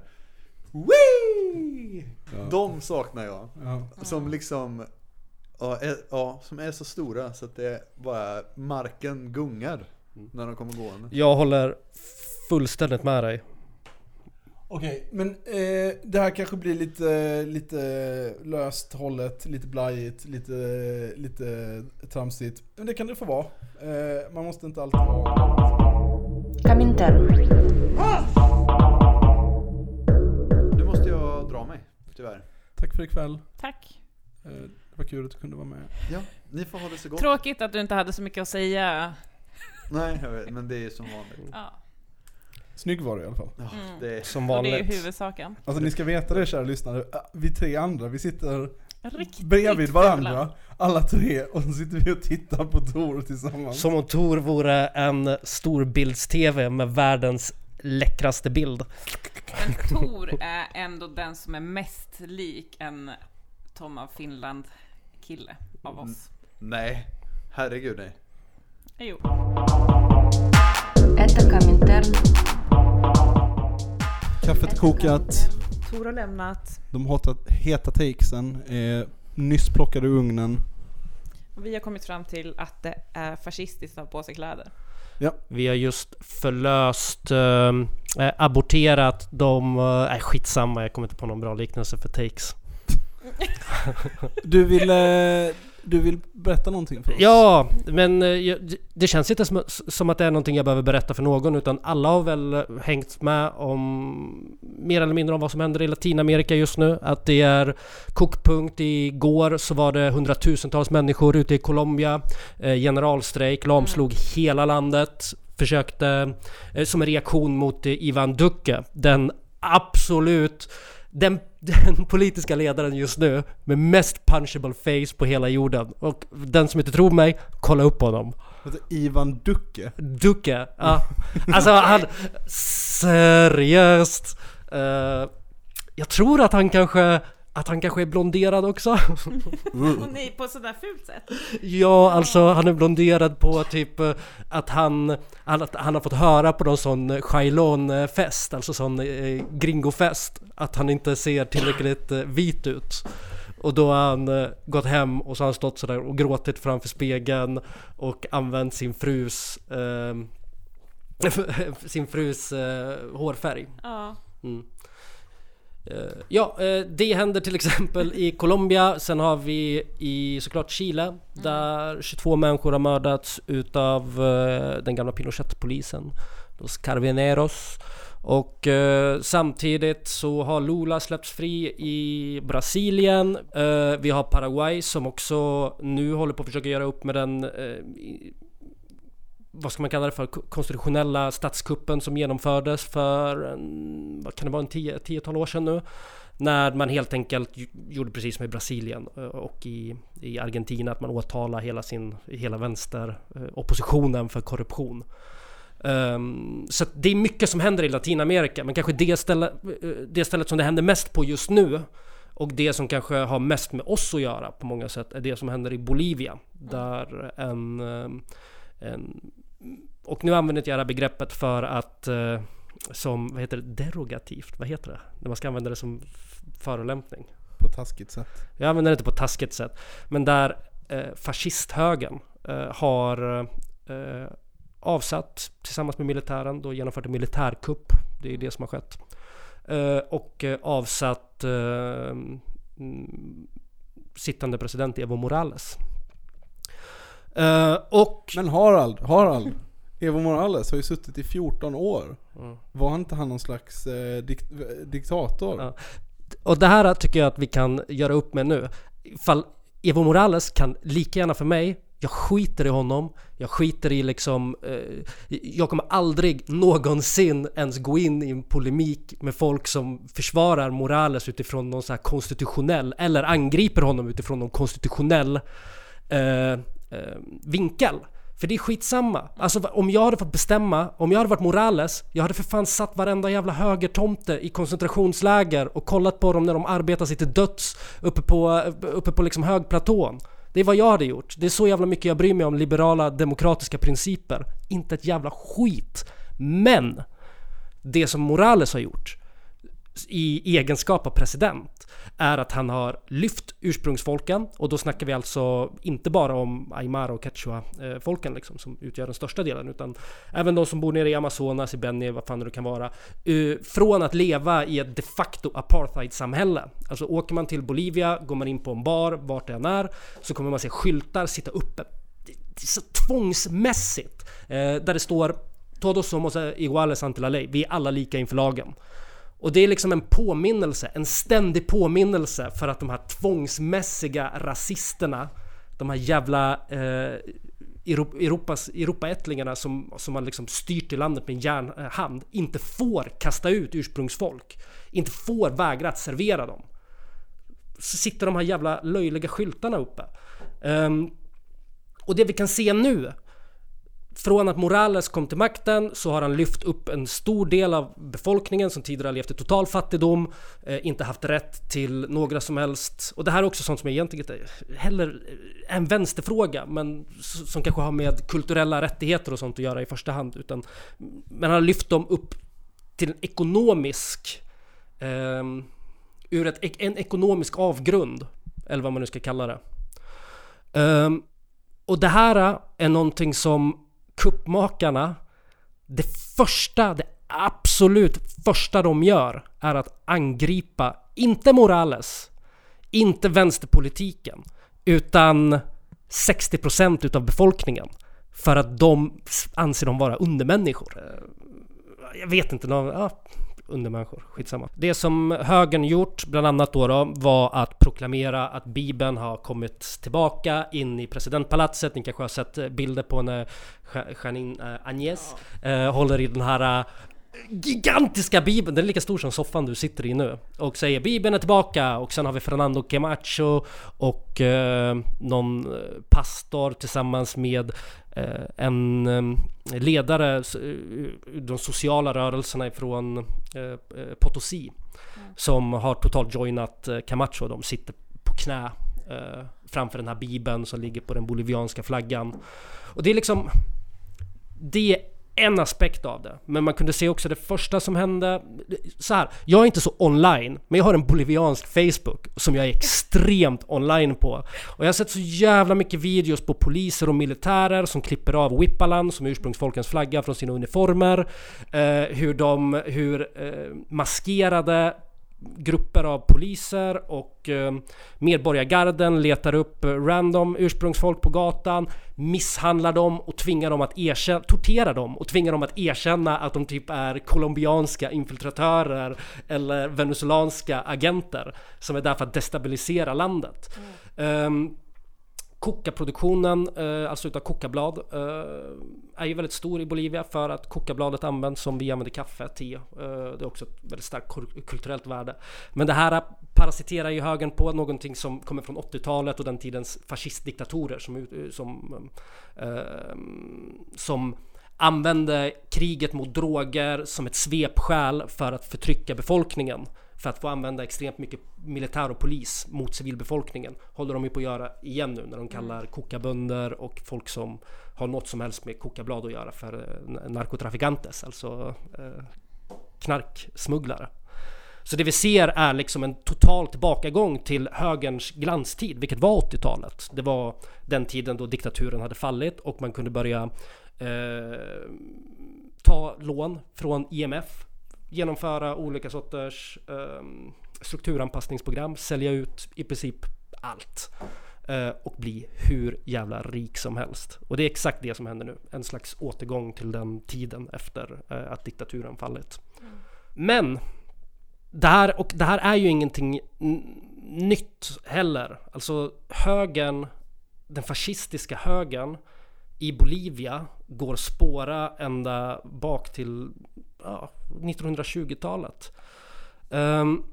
Wee! De saknar jag ja. Som liksom ja, är, ja, som är så stora så att det bara marken gungar när de kommer gående. Jag håller fullständigt med dig. Okej, men eh, det här kanske blir lite, lite löst hållet, lite blajigt, lite, lite tramsigt. Men det kan det få vara. Eh, man måste inte alltid ha... Komintern. Nu dra mig, tyvärr. Tack för ikväll. Tack. Eh, det var kul att du kunde vara med. Ja, ni får ha det så gott. Tråkigt att du inte hade så mycket att säga. Nej, jag vet, men det är som vanligt. Ja. Snygg var du i alla fall. Ja, Mm. det är, Som Och det är vanligt. huvudsaken. Alltså ni ska veta det kära lyssnare, eh, vi tre andra, vi sitter Riktigt bredvid fula. varandra, alla tre, och så sitter vi och tittar på Tor tillsammans. Som om Tor vore en storbilds-TV med världens läckraste bild. Men Tor är ändå den som är mest lik en Tom av Finland kille av oss. Nej, herregud nej. Jo. Kaffet är kokat. Tor har lämnat. De hata, heta takesen är nyss plockade ur ugnen. Vi har kommit fram till att det är fascistiskt att ha på sig kläder. Vi har just förlöst, eh, aborterat de... eh, Nej skitsamma, jag kommer inte på någon bra liknelse för takes. Du vill, eh, du vill berätta någonting för oss? Ja, men eh, det känns inte som, som att det är någonting jag behöver berätta för någon utan alla har väl eh, hängt med om mer eller mindre om vad som händer i Latinamerika just nu. Att det är kokpunkt. Igår så var det hundratusentals människor ute i Colombia. Eh, generalstrejk, lamslog hela landet. Försökte, som en reaktion mot Ivan Duque, den absolut den, *laughs* den politiska ledaren just nu med mest punchable face på hela jorden. Och den som inte tror mig, kolla upp honom. Ivan Ducke. Duque, ja. Alltså han... *laughs* Seriöst. Eh, jag tror att han kanske... Att han kanske är blonderad också. *laughs* Och nej, på sådär fult sätt. Ja, alltså han är blonderad på typ eh, att han, att han har fått höra på någon sån Shailon-fest, alltså sån eh, gringofest, att han inte ser tillräckligt eh, vit ut. Och då har han eh, gått hem och så har han stått sådär och gråtit framför spegeln och använt sin frus eh, *laughs* sin frus eh, hårfärg. Ja. Mm. Eh, ja, eh, det händer till exempel i Colombia. Sen har vi i såklart Chile där 22 människor har mördats utav eh, den gamla Pinochet-polisen. Los Carveneros. Och eh, samtidigt så har Lula släppts fri i Brasilien. Eh, vi har Paraguay som också nu håller på att försöka göra upp med den eh, vad ska man kalla det för, konstitutionella statskuppen som genomfördes för, en, vad kan det vara, en tio, tiotal år sedan nu? När man helt enkelt gjorde precis som i Brasilien och i, i Argentina, att man åtalar hela sin, hela vänsteroppositionen för korruption. Um, så det är mycket som händer i Latinamerika, men kanske det, ställe, det stället som det händer mest på just nu och det som kanske har mest med oss att göra på många sätt är det som händer i Bolivia. Där en, en och nu använder inte jag det här begreppet för att, eh, som, vad heter det, derogativt, vad heter det? När man ska använda det som förolämpning. På taskigt sätt. Jag använder det inte på taskigt sätt. Men där eh, fascisthögern eh, har eh, avsatt tillsammans med militären, då genomfört en militärkupp. Det är det som har skett. Och avsatt mm, sittande president Evo Morales. Eh, och... Men Harald, Harald. Evo Morales har ju suttit i 14 år. Mm. Var inte han någon slags eh, dikt, diktator? Ja. Och det här tycker jag att vi kan göra upp med nu. Ifall Evo Morales kan lika gärna för mig, jag skiter i honom, jag skiter i liksom, eh, jag kommer aldrig någonsin ens gå in i en polemik med folk som försvarar Morales utifrån någon så här konstitutionell, eller angriper honom utifrån någon konstitutionell eh, Eh, vinkel. För det är skitsamma. Alltså om jag hade fått bestämma, om jag hade varit Morales, jag hade för fan satt varenda jävla högertomte i koncentrationsläger och kollat på dem när de arbetar sig till döds uppe på, eh, uppe på liksom högplatån. Det är vad jag hade gjort. Det är så jävla mycket jag bryr mig om liberala demokratiska principer. Inte ett jävla skit. Men det som Morales har gjort i egenskap av president är att han har lyft ursprungsfolken och då snackar vi alltså inte bara om Aymara och Quechua-folken eh, liksom, som utgör den största delen utan även de som bor nere i Amazonas, i Benny, vad fan det nu kan vara. Eh, från att leva i ett de facto apartheidsamhälle. Alltså åker man till Bolivia, går man in på en bar, vart det än är, så kommer man se skyltar sitta uppe. Det är så tvångsmässigt. Eh, där det står Todos somos iguales ante la ley. Vi är alla lika inför lagen. Och det är liksom en påminnelse, en ständig påminnelse för att de här tvångsmässiga rasisterna, de här jävla eh, Europas, Europaättlingarna som, som har liksom styrt i landet med en järnhand, inte får kasta ut ursprungsfolk. Inte får vägra att servera dem. Så sitter de här jävla löjliga skyltarna uppe. Um, och det vi kan se nu från att Morales kom till makten så har han lyft upp en stor del av befolkningen som tidigare har levt i total fattigdom, eh, inte haft rätt till några som helst. Och det här är också sånt som egentligen inte eh, heller är en vänsterfråga, men som kanske har med kulturella rättigheter och sånt att göra i första hand. Utan, men han har lyft dem upp till en ekonomisk Eh, ur ett, en ekonomisk avgrund, eller vad man nu ska kalla det. Eh, och det här eh, är någonting som kuppmakarna, det första, det absolut första de gör är att angripa, inte Morales, inte vänsterpolitiken, utan 60% utav befolkningen. För att de anser dem vara undermänniskor. Eh, jag vet inte, någon, ja, undermänniskor, skitsamma. Det som högern gjort, bland annat då, då var att proklamera att Bibeln har kommit tillbaka in i presidentpalatset. Ni kanske har sett eh, bilder på när Ja- Janine eh, Agnes eh, håller i den här gigantiska bibeln, den är lika stor som soffan du sitter i nu. Och säger bibeln är tillbaka och sen har vi Fernando Camacho och eh, någon pastor tillsammans med en eh, ledare ur de sociala rörelserna ifrån eh, eh, Potosí. Som har totalt joinat eh, Camacho. De sitter på knä eh, framför den här bibeln som ligger på den bolivianska flaggan. Och det är liksom det är en aspekt av det. Men man kunde se också det första som hände. Så här, jag är inte så online, men jag har en boliviansk Facebook som jag är extremt online på. Och jag har sett så jävla mycket videos på poliser och militärer som klipper av Whippalan, som är ursprungsfolkens flagga, från sina uniformer. Eh, hur de, hur eh, maskerade grupper av poliser och eh, medborgargarden letar upp eh, random ursprungsfolk på gatan, misshandlar dem och tvingar dem att erkänna, torterar dem och tvingar dem att erkänna att de typ är colombianska infiltratörer eller venezuelanska agenter som är där för att destabilisera landet. Ehm, Kokaproduktionen, eh, alltså utav kokablad, eh, är ju väldigt stor i Bolivia för att kokabladet används som vi använder kaffe, te. Eh, det är också ett väldigt starkt kulturellt värde. Men det här parasiterar ju högern på någonting som kommer från 80-talet och den tidens fascistdiktatorer som, som, som använde kriget mot droger som ett svepskäl för att förtrycka befolkningen. För att få använda extremt mycket militär och polis mot civilbefolkningen. Håller de ju på att göra igen nu när de kallar kokabönder och folk som har något som helst med kokablad att göra för eh, narkotrafikantes. Alltså eh, knarksmugglare. Så det vi ser är liksom en total tillbakagång till högerns glanstid, vilket var 80-talet. Det var den tiden då diktaturen hade fallit och man kunde börja eh, ta lån från IMF, genomföra olika sorters eh, strukturanpassningsprogram, sälja ut i princip allt eh, och bli hur jävla rik som helst. Och det är exakt det som händer nu. En slags återgång till den tiden efter eh, att diktaturen fallit. Men det här, och det här är ju ingenting nytt heller. Alltså högern, den fascistiska högern i Bolivia går spåra ända bak till ja, 1920-talet. Um, ehm,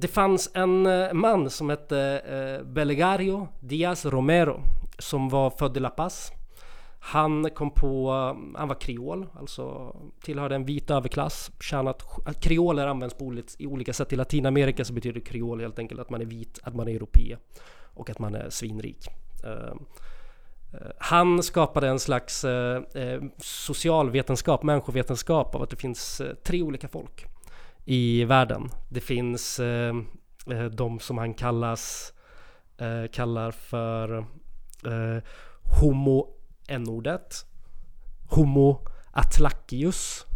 det fanns en eh, man som hette eh, Belegario Diaz Romero som var född i La Paz. Han kom på, eh, han var kreol, alltså tillhörde en vit överklass. Tjänat, kreoler används på olika, i olika sätt. I Latinamerika så betyder kreol helt enkelt att man är vit, att man är europé och att man är svinrik. Eh, han skapade en slags eh, eh, socialvetenskap, människovetenskap av att det finns eh, tre olika folk i världen. Det finns eh, eh, de som han kallas, eh, kallar för eh, Homo n-ordet, Homo atlacius,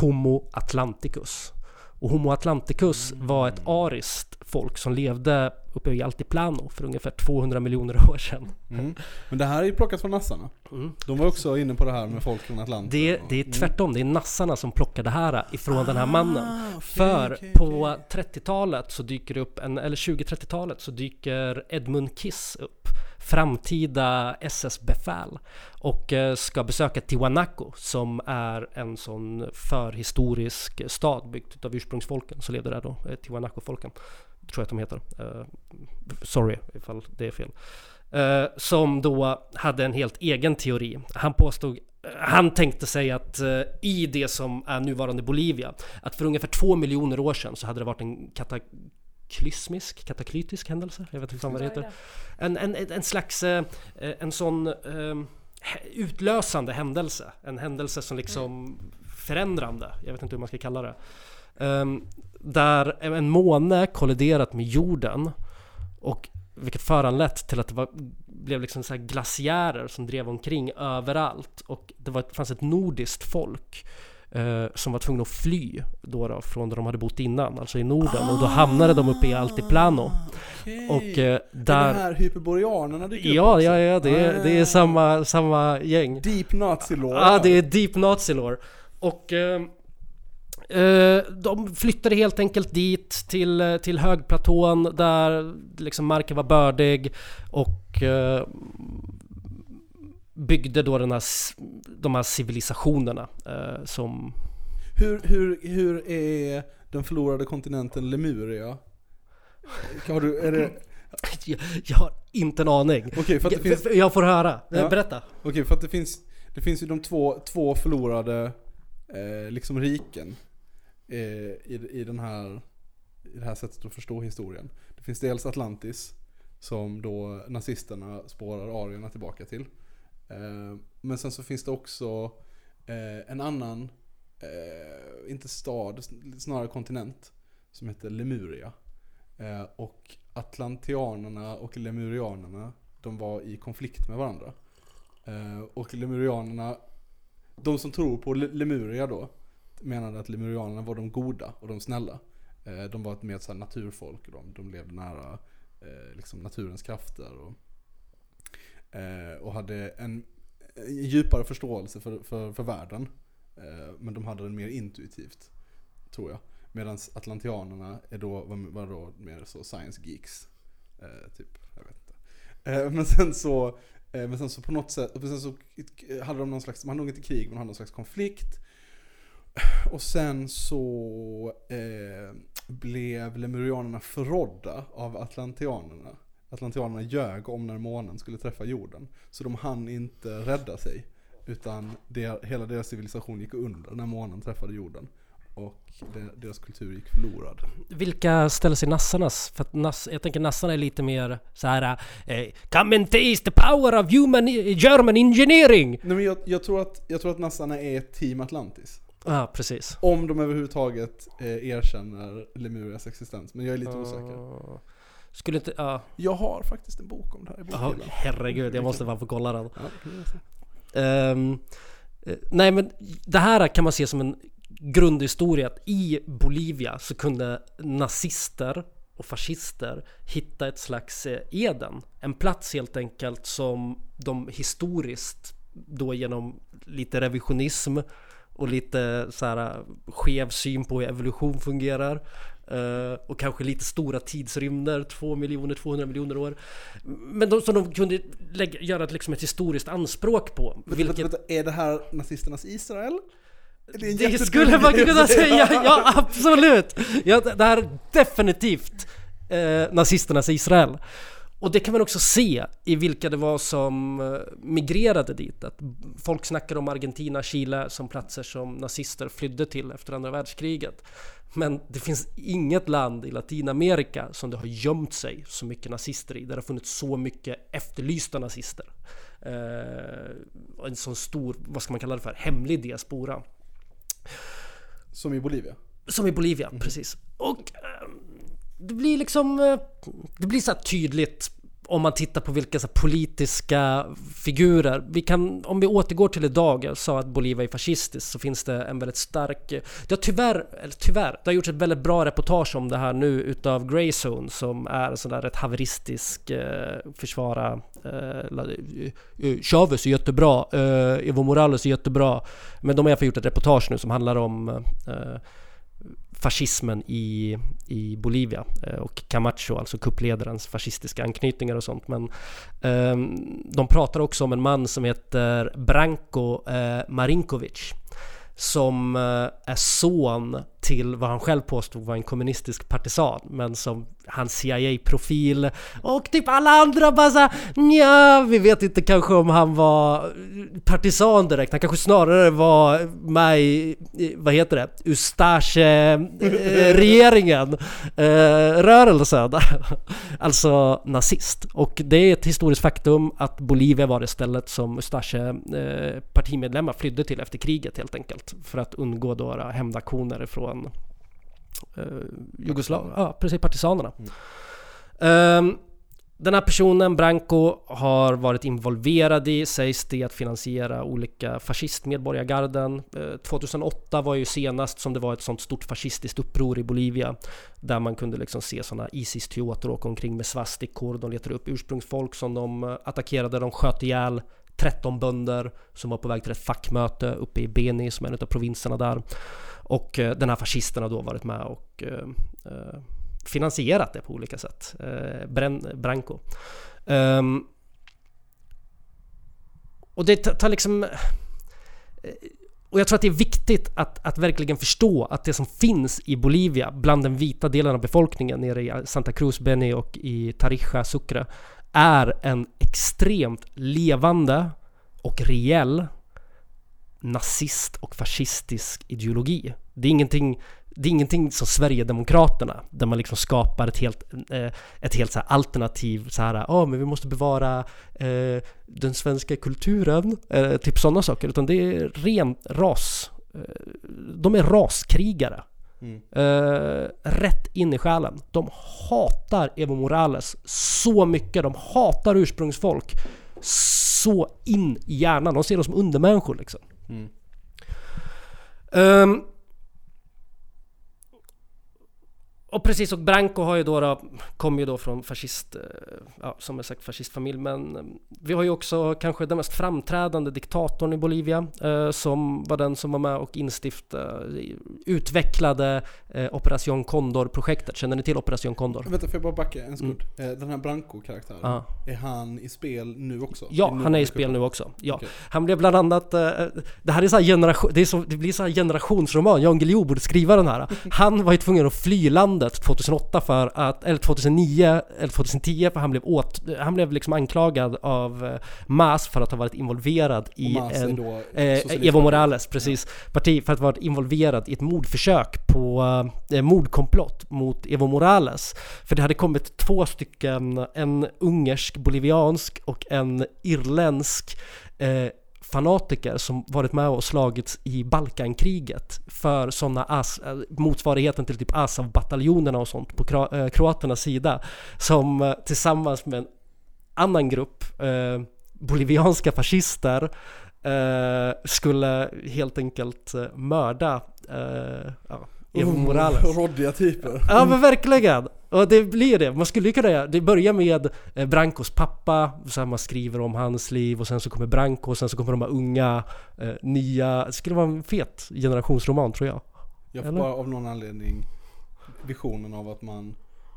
Homo atlanticus. Och Homo atlanticus var ett ariskt folk som levde uppe i Altiplano för ungefär 200 miljoner *laughs* år sedan. Mm. Men det här är ju plockat från nassarna. Mm. De var också inne på det här med folk från Atlanten. Det, det är tvärtom, det är nassarna som plockar det här ifrån den här mannen. Ah, okej, För okej, på okej. 30-talet så dyker det upp, en, eller 20-30-talet så dyker Edmund Kiss upp. Framtida SS-befäl. Och eh, ska besöka Tiwanaku som är en sån förhistorisk stad byggd av ursprungsfolken som levde där då. Eh, Tiwanaku-folken. Tror jag att de heter. Eh, sorry ifall det är fel. Eh, som då hade en helt egen teori. Han påstod han tänkte sig att eh, i det som är nuvarande Bolivia, att för ungefär två miljoner år sedan så hade det varit en kataklysmisk, kataklytisk händelse, jag vet inte vad det heter. En, en, en slags, eh, en sån eh, he- utlösande händelse. En händelse som liksom förändrande, jag vet inte hur man ska kalla det. Ehm, där en måne kolliderat med jorden och vilket föranlett till att det var, blev liksom så här glaciärer som drev omkring överallt och det var, fanns ett nordiskt folk eh, som var tvungna att fly då, då från där de hade bott innan, alltså i Norden och då hamnade de uppe i Altiplano Okej. och eh, Är där det här hyperboreanerna dyker upp Ja, också? ja, ja, det är, det är Ah. samma, samma gäng. Deep nazi lore. Ja, det är deep nazi lore. Och eh, de flyttade helt enkelt dit till, eh, till högplatån där liksom marken var bördig och eh, byggde då den här, de här civilisationerna eh, som... Hur, hur, hur är den förlorade kontinenten Lemuria? Har du, är det, Jag, jag har inte en aning. okej för att det Jag, finns, jag får höra. Ja. Berätta. okej för att det finns, det finns ju de två, två förlorade eh, liksom riken eh, Eh, i, i den här, i det här sättet att förstå historien. Det finns dels Atlantis som då nazisterna spårar arierna tillbaka till. Eh, men sen så finns det också eh, en annan, eh, inte stad, snarare kontinent, som heter Lemuria. Eh, och Atlantianerna och Lemurianerna, de var i konflikt med varandra. Eh, och Lemurianerna, de som tror på Lemuria då, menade att Lemurianerna var de goda och de snälla. Eh, de var ett mer så här naturfolk och de, de levde nära eh, liksom naturens krafter. Och, eh, och hade en, en djupare förståelse för, för, för världen. Men de hade den mer intuitivt, tror jag. Medan atlantianerna är då, var, var då mer så science geeks. Typ, jag vet inte. Men sen så, men sen så på något sätt, och sen så hade de någon slags, man hade nog inte krig, men de hade någon slags konflikt. Och sen så eh, blev lemurianerna förrådda av atlantianerna. Atlantianerna ljög om när månen skulle träffa jorden. Så de hann inte rädda sig. Utan det, hela deras civilisation gick under när månen träffade jorden. Och det, deras kultur gick förlorad. Vilka ställer sig nassarnas? För att nass, jag tänker nassarna är lite mer så här. Eh, Come and taste the power of human German engineering! Nej men jag, jag, tror att, jag tror att nassarna är Team Atlantis. Ja, precis. Om de överhuvudtaget eh, erkänner Lemurias existens, men jag är lite osäker. Ja. Skulle inte, ja. Jag har faktiskt en bok om det här i bokhyllan. herregud, jag måste bara få kolla den. Ja, eh, nej men det här kan man se som en grundhistoria att i Bolivia så kunde nazister och fascister hitta ett slags eh, Eden. En plats helt enkelt som de historiskt då genom lite revisionism och lite så här skev syn på hur evolution fungerar eh, och kanske lite stora tidsrymder, 2 miljoner, 200 miljoner år. Men de, som de kunde lägga, göra ett, liksom ett historiskt anspråk på. Vänta, Vilket, vänta, är det här nazisternas Israel? Det jättedum skulle man kunna säga, ja *laughs* absolut! Ja, det det här är definitivt eh, nazisternas Israel. Och det kan man också se i vilka det var som eh, migrerade dit. Att folk snackar om Argentina, Chile som platser som nazister flydde till efter andra världskriget. Men det finns inget land i Latinamerika som det har gömt sig så mycket nazister i. Där det har funnits så mycket efterlysta nazister. Eh, en sån stor, vad ska man kalla det för, hemlig diaspora. Som i Bolivia? Som i Bolivia, precis. Och eh, det blir liksom... Eh, det blir så här tydligt om man tittar på vilka så här politiska figurer. Vi kan, om vi återgår till idag, jag sa att Bolivia är fascistiskt, så finns det en väldigt stark... Det har tyvärr, eller tyvärr, det har gjorts ett väldigt bra reportage om det här nu utav Greyzone som är en sån där rätt haveristisk eh, försvara... Eh, eh Chavez är jättebra, eh, Evo Morales är jättebra. Men de har i alla fall gjort ett reportage nu som handlar om eh, fascismen i, i Bolivia eh, och Camacho, alltså kuppledarens fascistiska anknytningar och sånt. Men eh, de pratar också om en man som heter Branko eh, Marinkovic som eh, är son till vad han själv påstod var en kommunistisk partisan men som hans CIA-profil och typ alla andra bara såhär Nja, vi vet inte kanske om han var partisan direkt. Han kanske snarare var med i, vad heter det, Ustache-regeringen, *laughs* eh, rörelsen. *laughs* alltså nazist. Och det är ett historiskt faktum att Bolivia var det stället som Ustache eh, partimedlemmar flydde till efter kriget helt enkelt. För att undgå då hämndaktioner från eh, Jugoslavien, ja precis partisanerna. Ehm, den här personen, Branco, har varit involverad i, sägs det, att finansiera olika fascistmedborgargarden. Eh, 2008 var ju senast som det var ett sånt stort fascistiskt uppror i Bolivia. Där man kunde liksom se sådana Isis-teater åka omkring med svastikor. De letade upp ursprungsfolk som de eh, attackerade. De sköt ihjäl 13 bönder som var på väg till ett fackmöte uppe i Beni som är en av provinserna där. Och eh, den här fascisten har då varit med och eh, eh, finansierat det på olika sätt. Branco. Ehm, och det tar liksom... Och jag tror att det är viktigt att, att verkligen förstå att det som finns i Bolivia bland den vita delen av befolkningen nere i Santa Cruz, Beni och i Tarija, Sucre är en extremt levande och reell nazist och fascistisk ideologi. Det är ingenting, det är ingenting som Sverigedemokraterna där man liksom skapar ett helt, eh, ett helt så alternativ så här, ja men vi måste bevara eh, den svenska kulturen, eh, typ sådana saker, utan det är ren ras. Eh, de är raskrigare. Mm. Eh, rätt in i själen. De hatar Evo Morales så mycket. De hatar ursprungsfolk så in i hjärnan. De ser dem som undermänniskor liksom. Mm. Ehm, och precis, och Branco har ju då, då kommer ju då från fascist, eh, ja som jag sagt fascistfamilj men eh, vi har ju också kanske den mest framträdande diktatorn i Bolivia eh, som var den som var med och instiftade, utvecklade eh, Operation Condor-projektet. Känner ni till Operation Condor? Vänta, får jag bara backa en sekund? Eh, Den här Branco-karaktären, Ja. är han i spel nu också? Ja, han är i spel nu också. Ja. Okej. Han blev bland annat... eh, det här är så här generation, det, är så, det blir så här generationsroman. Jan Guillou borde skriva den här. *laughs* Han var ju tvungen att fly landet 2008 för att... Eller 2009 eller 2010 för han blev åt... Han blev liksom anklagad av eh, MAS för att ha varit involverad i en... Eh. Evo Morales, precis. Parti för att ha varit involverad i ett mordförsök på eh, mordkomplott mot Evo Morales. För det hade kommit två stycken, en ungersk boliviansk och en irländsk eh, fanatiker som varit med och slagits i Balkankriget för sådana as, motsvarigheten till typ Azov-bataljonerna och sånt på kro- eh, kroaternas sida som eh, tillsammans med en annan grupp eh, bolivianska fascister eh, skulle helt enkelt eh, mörda eh, ja, Evo Morales. Råddiga typer. Ja men verkligen! Och det blir det. Man skulle ju kunna göra, det börjar med eh, Brancos pappa, så här man skriver om hans liv och sen så kommer Branco och sen så kommer de här unga, eh, nya, det skulle vara en fet generationsroman tror jag. Jag får Eller? bara av någon anledning visionen av att man,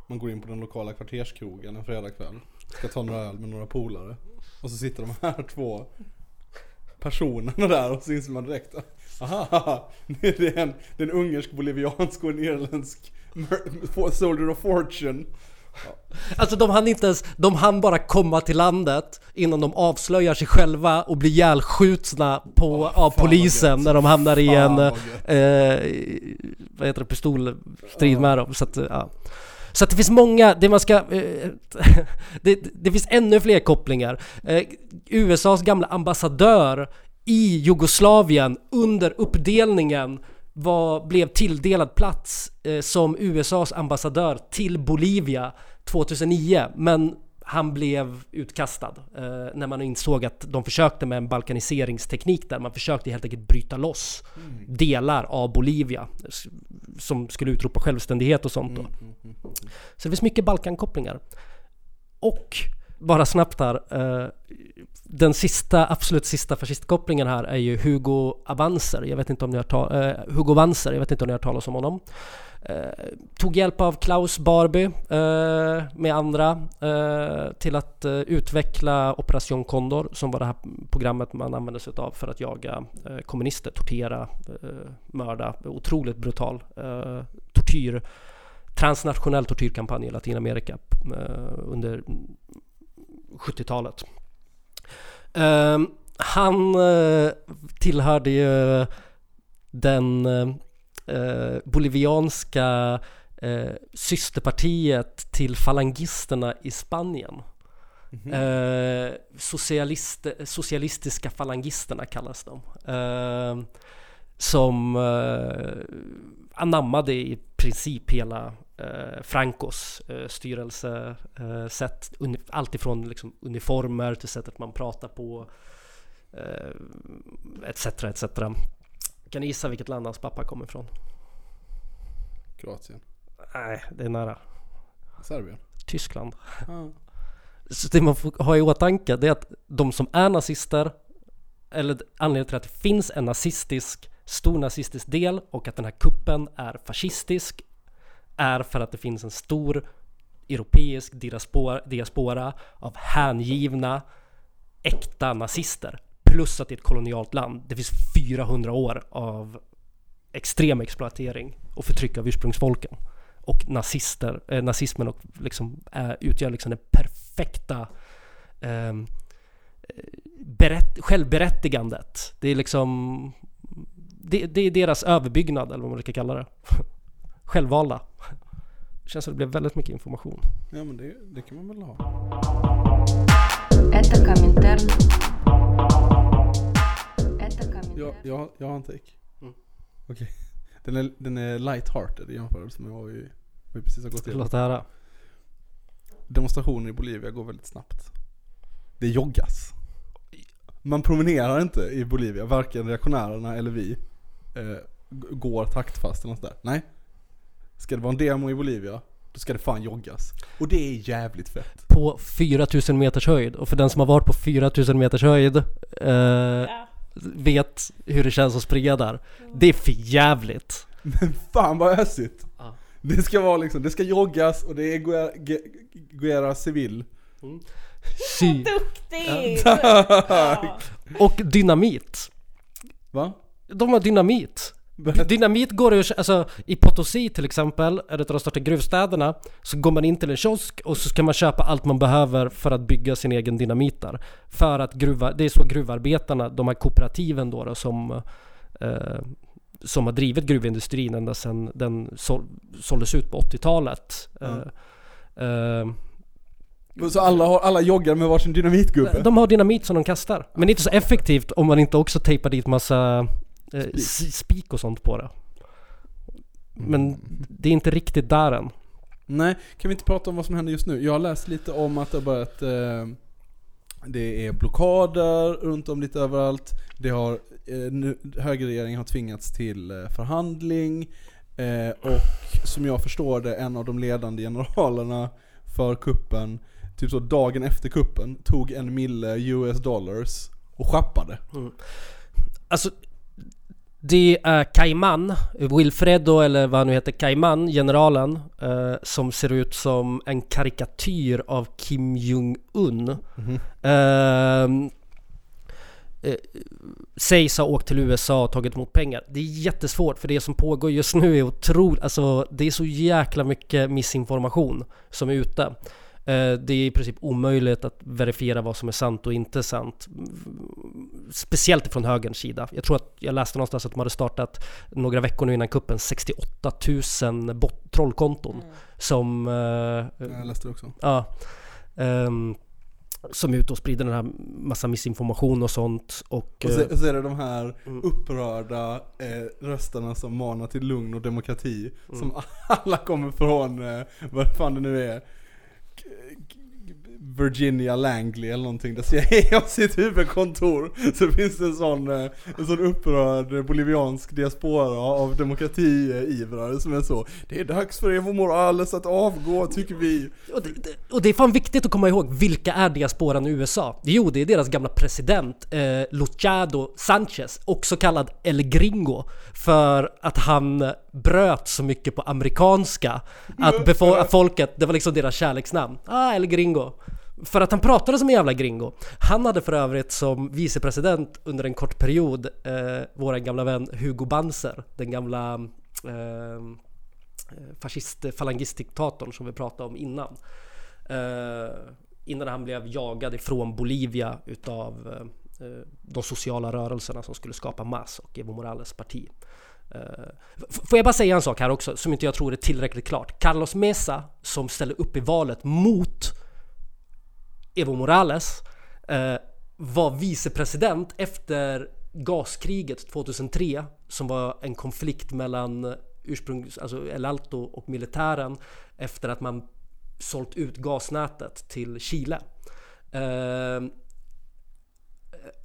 man går in på den lokala kvarterskrogen en fredagkväll. Ska ta några öl med några polare. Och så sitter de här *laughs* två personerna där och så inser man direkt Aha, *laughs* det är en, det är en ungersk, boliviansk och en irländsk Soldier of Fortune. Alltså de hann inte ens, de hann bara komma till landet innan de avslöjar sig själva och blir ihjälskjutna på, Åh, av polisen när de hamnar i Fan en, eh, vad heter det, pistolstrid med dem. Så att, ja. Så att det finns många, det man ska... Eh, *laughs* det, det finns ännu fler kopplingar. Eh, USAs gamla ambassadör i Jugoslavien under uppdelningen var, blev tilldelad plats eh, som USAs ambassadör till Bolivia 2009 men han blev utkastad eh, när man insåg att de försökte med en balkaniseringsteknik där man försökte helt enkelt bryta loss delar av Bolivia som skulle utropa självständighet och sånt då. Så det finns mycket Balkankopplingar. Och bara snabbt här. Eh, den sista, absolut sista fascistkopplingen här är ju Hugo Avanzer. Jag vet inte om ni har ta- eh, Hugo Wanzer, jag vet inte om ni har hört talas om honom. Eh, tog hjälp av Klaus Barbie med andra till att utveckla Operation Condor som var det här programmet man använde sig av för att jaga kommunister, tortera, mörda. Otroligt brutal tortyr transnationell tortyrkampanj i Latinamerika under 70-talet. Ehm, han eh, tillhörde ju den eh, bolivianska eh, systerpartiet till falangisterna i Spanien. Eh, socialist, socialistiska falangisterna kallas de. Eh, som eh, anammade i princip hela eh, Francos eh, styrelsesätt. Uni- allt ifrån liksom, uniformer till sättet man pratar på. Eh, etc, etc. Kan ni gissa vilket land hans pappa kommer ifrån? Kroatien. Nej, det är nära. Serbien. Tyskland. Ah. Så det man får ha i åtanke det är att de som är nazister eller anledningen till att det finns en nazistisk, stor nazistisk del och att den här kuppen är fascistisk är för att det finns en stor europeisk diaspora, diaspora av hängivna äkta nazister. Plus att det är ett kolonialt land. Det finns 400 år av extrem exploatering och förtryck av ursprungsfolken. Och nazister, eh, nazismen och liksom, eh, utgör liksom det perfekta ehm, eh, berätt, självberättigandet. Det är liksom det, det är deras överbyggnad eller vad man ska kalla det. *laughs* självvalda. Det känns som det blev väldigt mycket information. Ja men det, det kan man väl ha. Jag, jag, jag har en take. Mm. Okej. Okay. Den är, den är light-hearted i jämförelse med vad vi, vi precis har gått igenom. Låt höra. Demonstrationer i Bolivia går väldigt snabbt. Det joggas. Man promenerar inte i Bolivia, varken reaktionärerna eller vi eh, går taktfast eller något där. Nej, Ska det vara en demo i Bolivia, då ska det fan joggas. Och det är jävligt fett. På 4000 meters höjd. Och för den som har varit på 4000 meters höjd eh, Ja. vet hur det känns att springa där. Det är för jävligt. Men fan vad ösigt. Ja. Det ska vara liksom, det ska joggas och det är Guerra, Gue- Guerra Civil. Sy. Duktig! Ja. Och dynamit. Va? De har dynamit. Dynamit går ju, alltså i Potosi till exempel, ett av de största gruvstäderna, så går man in till en kiosk och så ska man köpa allt man behöver för att bygga sin egen dynamit där. För att gruva, det är så gruvarbetarna, de här kooperativen då, då som, eh, som har drivit gruvindustrin ända sedan den sål, såldes ut på 80-talet. Mm. Eh, eh, Så alla, har, alla joggar med varsin dynamitgubbe? De har dynamit som de kastar. Men det är inte så effektivt om man inte också tejpar dit massa eh, spik och sånt på det. Men det är inte riktigt där än. Nej, kan vi inte prata om vad som händer just nu? Jag har läst lite om att det har börjat eh, Det är blockader runt om lite överallt Det har eh, nu, Högerregeringen har tvingats till eh, förhandling eh, Och som jag förstår det, en av de ledande generalerna för kuppen Typ så dagen efter kuppen tog en mille US dollars och schappade Alltså, det är Cayman, Wilfredo eller vad han nu heter, Cayman, generalen, eh, som ser ut som en karikatyr av Kim Jong-Un. Ehm, eh, sägs ha åkt till USA och tagit emot pengar. Det är jättesvårt för det som pågår just nu är otroligt, alltså det är så jäkla mycket missinformation som är ute. Eh, Det är i princip omöjligt att verifiera vad som är sant och inte sant. Speciellt från högerns sida. Jag tror att jag läste någonstans att de hade startat några veckor nu innan kuppen 68 000 bot- trollkonton. Som... eh, Jag läste det också Ja. ehm, som är ute och sprider den här massa missinformation och sånt. Och, Och så, eh, och så är det de här Mm. upprörda eh, rösterna som manar till lugn och demokrati. Mm. Som *laughs* alla kommer från, eh, vad fan det nu är. Virginia Langley eller någonting. Där CIA har *laughs* sitt huvudkontor. Så finns det en sån, eh, en sån upprörd boliviansk diaspora av demokratiivrare som är så. Det är dags för Evo Morales att avgå tycker vi. Och det, och det är fan viktigt att komma ihåg, vilka är diasporan i USA? Jo, det är deras gamla president eh, Luciado Sanchez, också kallad El Gringo, för att han bröt så mycket på amerikanska att befo- att folket, det var liksom deras kärleksnamn. Ah, El Gringo. För att han pratade som en jävla gringo. Han hade för övrigt som vicepresident under en kort period eh, vår gamla vän Hugo Banzer, den gamla eh, fascist-falangistdiktatorn som vi pratade om innan. Eh, innan han blev jagad ifrån Bolivia utav eh, eh, de sociala rörelserna som skulle skapa MAS och Evo Morales parti. Eh, får jag bara säga en sak här också som inte jag tror är tillräckligt klart. Carlos Mesa som ställer upp i valet mot Evo Morales eh, var vicepresident efter gaskriget 2003 som var en konflikt mellan ursprungs, alltså El Alto och militären efter att man sålt ut gasnätet till Chile. Eh,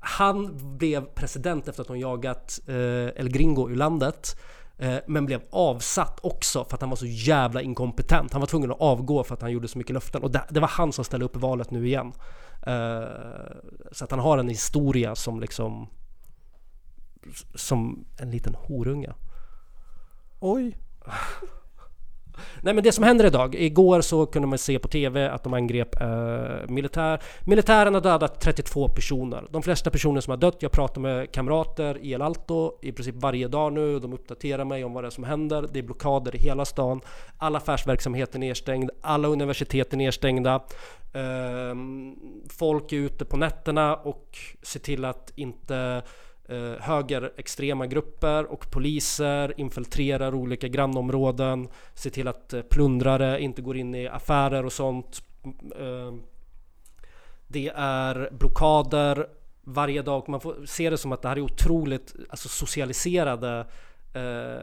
han blev president efter att de jagat eh, El Gringo ur landet eh, men blev avsatt också för att han var så jävla inkompetent. Han var tvungen att avgå för att han gjorde så mycket löften och det, det var han som ställde upp i valet nu igen. Eh, så att han har en historia som liksom som en liten horunge. Oj. Nej men det som händer idag, igår så kunde man se på TV att de angrep eh, militär. Militären har dödat 32 personer. De flesta personer som har dött, jag pratar med kamrater i El Alto i princip varje dag nu. De uppdaterar mig om vad det är som händer. Det är blockader i hela stan. Alla affärsverksamheter är nedstängd. Alla universitet är nedstängda. Eh, folk är ute på nätterna och ser till att inte eh, högerextrema grupper och poliser infiltrerar olika grannområden, ser till att eh, plundrare inte går in i affärer och sånt. Eh, det är blockader varje dag. Man får se det som att det här är otroligt alltså, socialiserade eh,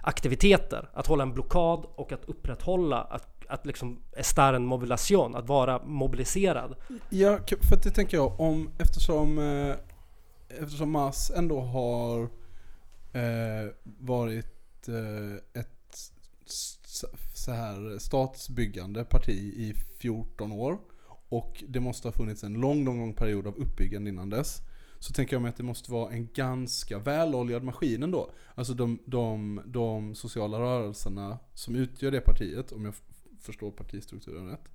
aktiviteter. Att hålla en blockad och att upprätthålla att, att liksom estar en mobilisation, att vara mobiliserad. Ja, för det tänker jag om, eftersom, eh, eftersom Mars ändå har eh, varit eh, ett så här statsbyggande parti i 14 år och det måste ha funnits en lång, lång, lång period av uppbyggande innan dess. Så tänker jag mig att det måste vara en ganska väloljad maskin ändå. Alltså de, de, de sociala rörelserna som utgör det partiet, om jag förstår partistrukturen rätt.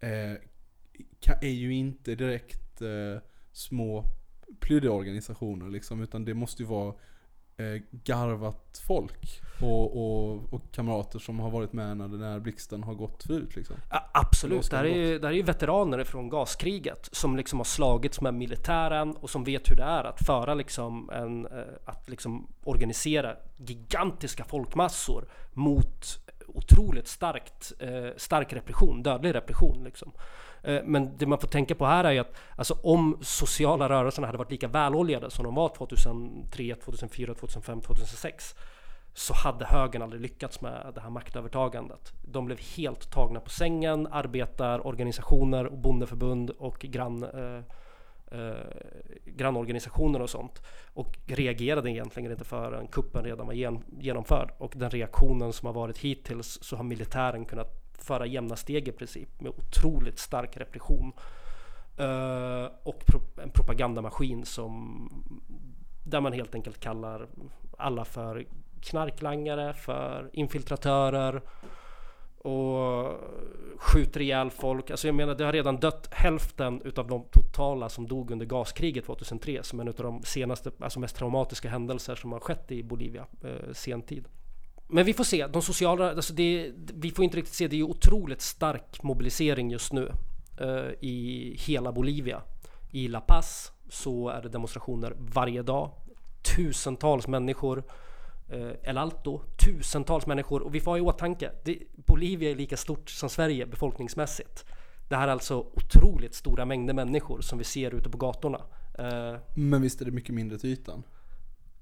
Eh, är ju inte direkt eh, små plyddiga organisationer liksom, utan det måste ju vara eh, garvat folk och, och, och kamrater som har varit med när den här blixten har gått förut liksom. Ja, absolut, här, är ju, det här är ju veteraner från gaskriget som liksom har slagits med militären och som vet hur det är att föra liksom en, eh, att liksom organisera gigantiska folkmassor mot otroligt starkt, eh, stark repression, dödlig repression liksom. Eh, Men det man får tänka på här är ju att alltså, om sociala rörelserna hade varit lika väloljade som de var 2003, 2004, 2005, 2006 så hade högern aldrig lyckats med det här maktövertagandet. De blev helt tagna på sängen, arbetarorganisationer, och bondeförbund och grann, eh, eh, Eh, grannorganisationer och sånt. Och reagerade egentligen inte förrän kuppen redan var gen, genomförd. Och den reaktionen som har varit hittills så har militären kunnat föra jämna steg i princip med otroligt stark repression. Eh, och pro- en propagandamaskin som där man helt enkelt kallar alla för knarklangare, för infiltratörer och skjuter ihjäl folk. Alltså jag menar det har redan dött hälften utav de totala som dog under gaskriget 2003 som en utav de senaste, alltså mest traumatiska händelser som har skett i Bolivia eh, sentid. Men vi får se, de sociala, alltså det, vi får inte riktigt se, det är ju otroligt stark mobilisering just nu eh, i hela Bolivia. I La Paz så är det demonstrationer varje dag. Tusentals människor. Eh, El Alto, tusentals människor. Och vi får ha i åtanke, det, Bolivia är lika stort som Sverige befolkningsmässigt. Det här är alltså otroligt stora mängder människor som vi ser ute på gatorna. Eh, Men visst är det mycket mindre till ytan?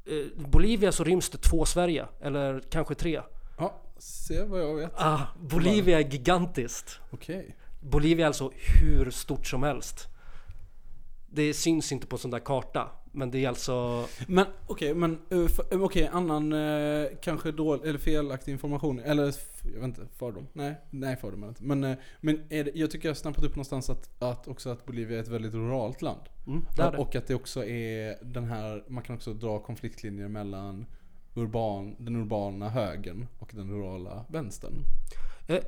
eh, Bolivia så ryms det två Sverige, eller kanske tre. Ja, se vad jag vet. Ah, Bolivia är gigantiskt. Okej. Bolivia är alltså hur stort som helst. Det syns inte på en sån där karta. Men det är alltså... Men okej, men eh, eh, okej, annan eh, kanske dålig eller felaktig information. Eller jag vet inte, fördom. Nej, nej fördom inte. Men, men det, jag tycker jag har snappat upp någonstans att, att också att Bolivia är ett väldigt ruralt land. Mm, det är det. Och att det också är den här, man kan också dra konfliktlinjer mellan urban, den urbana högern och den rurala vänstern.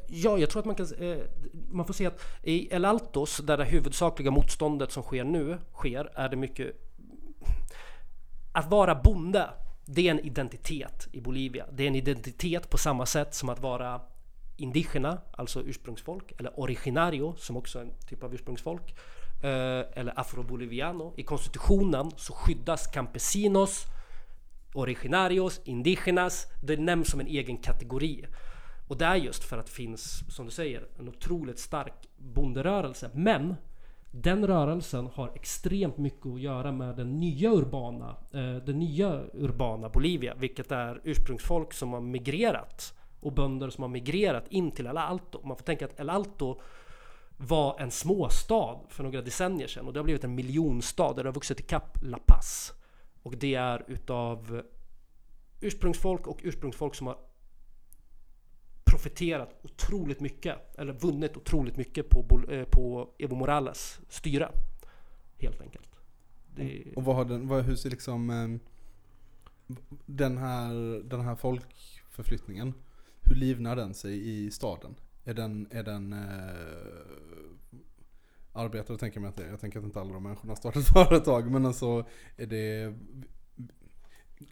Ja, jag tror att man kan... Man får se att i El Altos, där det huvudsakliga motståndet som sker nu sker, är det mycket... Att vara bonde, det är en identitet i Bolivia. Det är en identitet på samma sätt som att vara indigena, alltså ursprungsfolk, eller originario, som också är en typ av ursprungsfolk, eh, eller afroboliviano. I konstitutionen så skyddas campesinos, originarios, indigenas, det nämns som en egen kategori. Och det är just för att det finns, som du säger, en otroligt stark bonderörelse. Men den rörelsen har extremt mycket att göra med den nya urbana, eh, den nya urbana Bolivia, vilket är ursprungsfolk som har migrerat och bönder som har migrerat in till El Alto. Man får tänka att El Alto var en småstad för några decennier sedan och det har blivit en miljonstad där det har vuxit ikapp La Paz. Och det är utav ursprungsfolk och ursprungsfolk som har profiterat otroligt mycket eller vunnit otroligt mycket på, eh, på Evo Morales styre. Helt enkelt. Det, Och vad har den, vad, hur ser liksom ehm, den här, den här folkförflyttningen, hur livnar den sig i staden? Är den, är den eh, arbetare tänker jag mig att det är. Jag tänker att inte alla de människorna startar *laughs* företag. Men alltså, är det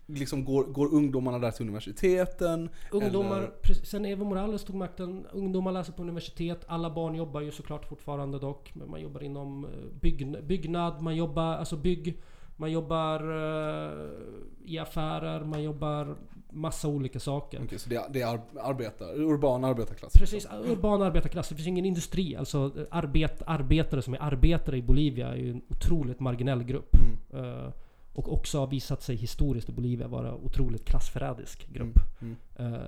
liksom går, går ungdomarna där till universiteten? ungdomar, eller- sen Evo Morales tog makten, ungdomar läser på universitet, alla barn jobbar ju såklart fortfarande dock, men man jobbar inom eh, bygg, byggnad, man jobbar, alltså bygg, man jobbar eh, i affärer, man jobbar massa olika saker. Okej, så det är, det är ar- arbetar, urban arbetarklass? Precis, urban arbetarklass. Det finns ingen industri. Alltså arbet, arbetare som är arbetare i Bolivia är ju en otroligt marginell grupp. Mm. Eh, och också har visat sig historiskt i Bolivia vara otroligt klassförrädisk grupp. Mm. Eh,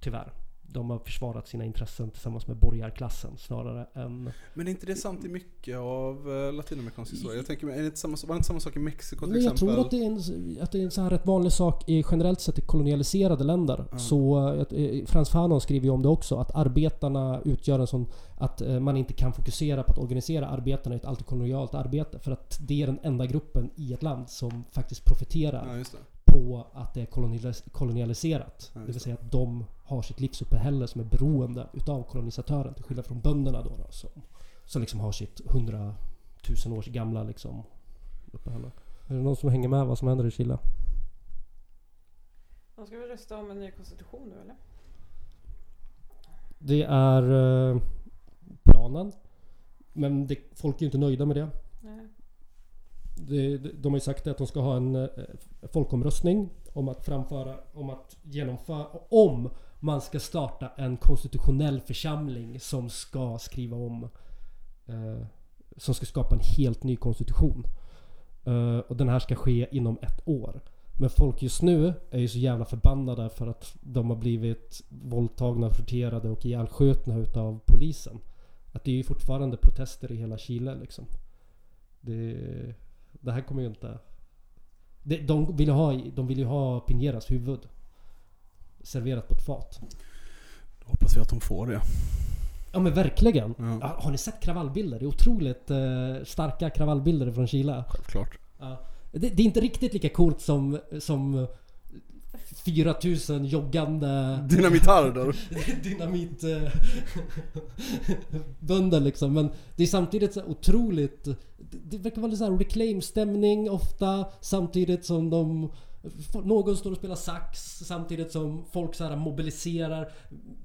tyvärr. De har försvarat sina intressen tillsammans med borgarklassen snarare än... Men är inte det sant i mycket av eh, latinamerikansk historia? Jag tänker, är det inte samma, var det inte samma sak i Mexiko till jag exempel? tror att det är en, att det är en så här rätt vanlig sak i generellt sett i kolonialiserade länder. Så eh, Frans Fanon skriver ju om det också, att arbetarna utgör en sån... Att eh, man inte kan fokusera på att organisera arbetarna i ett antikolonialt arbete. För att det är den enda gruppen i ett land som faktiskt profiterar Ja, just det. På att det är kolonialis- kolonialiserat. Ja, det vill säga att de har sitt livsuppehälle som är beroende utav kolonisatören. Till skillnad från bönderna då, då som, som liksom har sitt hundratusen års gamla liksom uppehälle. Är det någon som hänger med vad som händer i Chile? De ska väl rösta om en ny konstitution nu eller? Det är eh, planen. Men det, folk är ju inte nöjda med det. Nej det. De har ju sagt att de ska ha en eh, folkomröstning om att framföra, om att genomföra, om man ska starta en konstitutionell församling som ska skriva om eh, som ska skapa en helt ny konstitution. Eh, och den här ska ske inom ett år. Men folk just nu är ju så jävla förbannade för att de har blivit våldtagna, torterade och ihjälskjutna utav polisen. Att det är ju fortfarande protester i hela Chile liksom. Det, det här kommer ju inte... Det, de, vill ju ha, de vill ha Piñeras huvud. Serverat på ett fat. Då hoppas vi att de får det. Ja men verkligen. Ja. Har ni sett kravallbilder? Det är otroligt eh, starka kravallbilder från Chile. Självklart. Ja. Det, det är inte riktigt lika coolt som, som 4000 joggande Dynamitarder. *laughs* dynamit eh, *laughs* liksom. Men det är samtidigt så otroligt... Det, verkar vara lite så här reclaim-stämning ofta. Samtidigt som de... Någon står och spelar sax samtidigt som folk så här mobiliserar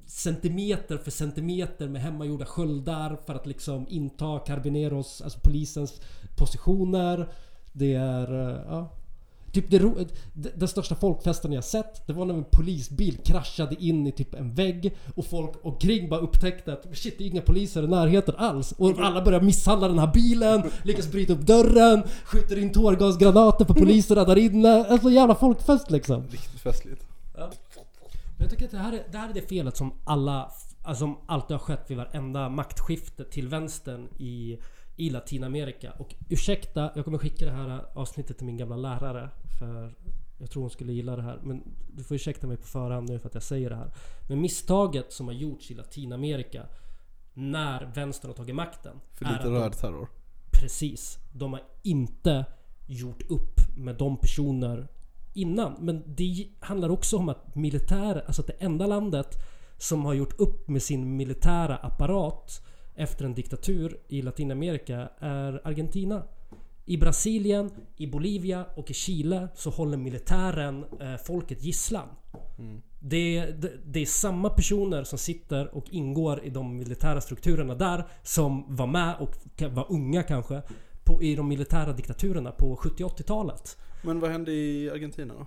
centimeter för centimeter med hemmagjorda sköldar för att liksom inta Carbineros, alltså polisens positioner. Det är... Eh, ja. Typ det, den största folkfesten jag sett Det var när en polisbil kraschade in i typ en vägg Och folk omkring bara upptäckte att shit det är inga poliser i närheten alls. Och alla börjar misshandla den här bilen Lyckas bryta upp dörren Skjuter in tårgasgranater på poliserna där inne. Alltså jävla folkfest liksom. Riktigt festligt. men jag tycker att det här, är, det här är det felet som alla Alltså som alltid har skett vid varenda maktskifte till vänstern i, i Latinamerika. Och ursäkta, jag kommer skicka det här avsnittet till min gamla lärare. För jag tror hon skulle gilla det här. Men du får ursäkta mig på förhand nu för att jag säger det här. Men misstaget som har gjorts i Latinamerika när vänstern har tagit makten. För är lite röd terror. Precis. De har inte gjort upp med de personer innan. Men det handlar också om att militär, alltså att det enda landet som har gjort upp med sin militära apparat efter en diktatur i Latinamerika är Argentina. I Brasilien, i Bolivia och i Chile så håller militären eh, folket gisslan. Det, det, det är samma personer som sitter och ingår i de militära strukturerna där som var med och var unga kanske på, i de militära diktaturerna på 70 80-talet. Men vad hände i Argentina då?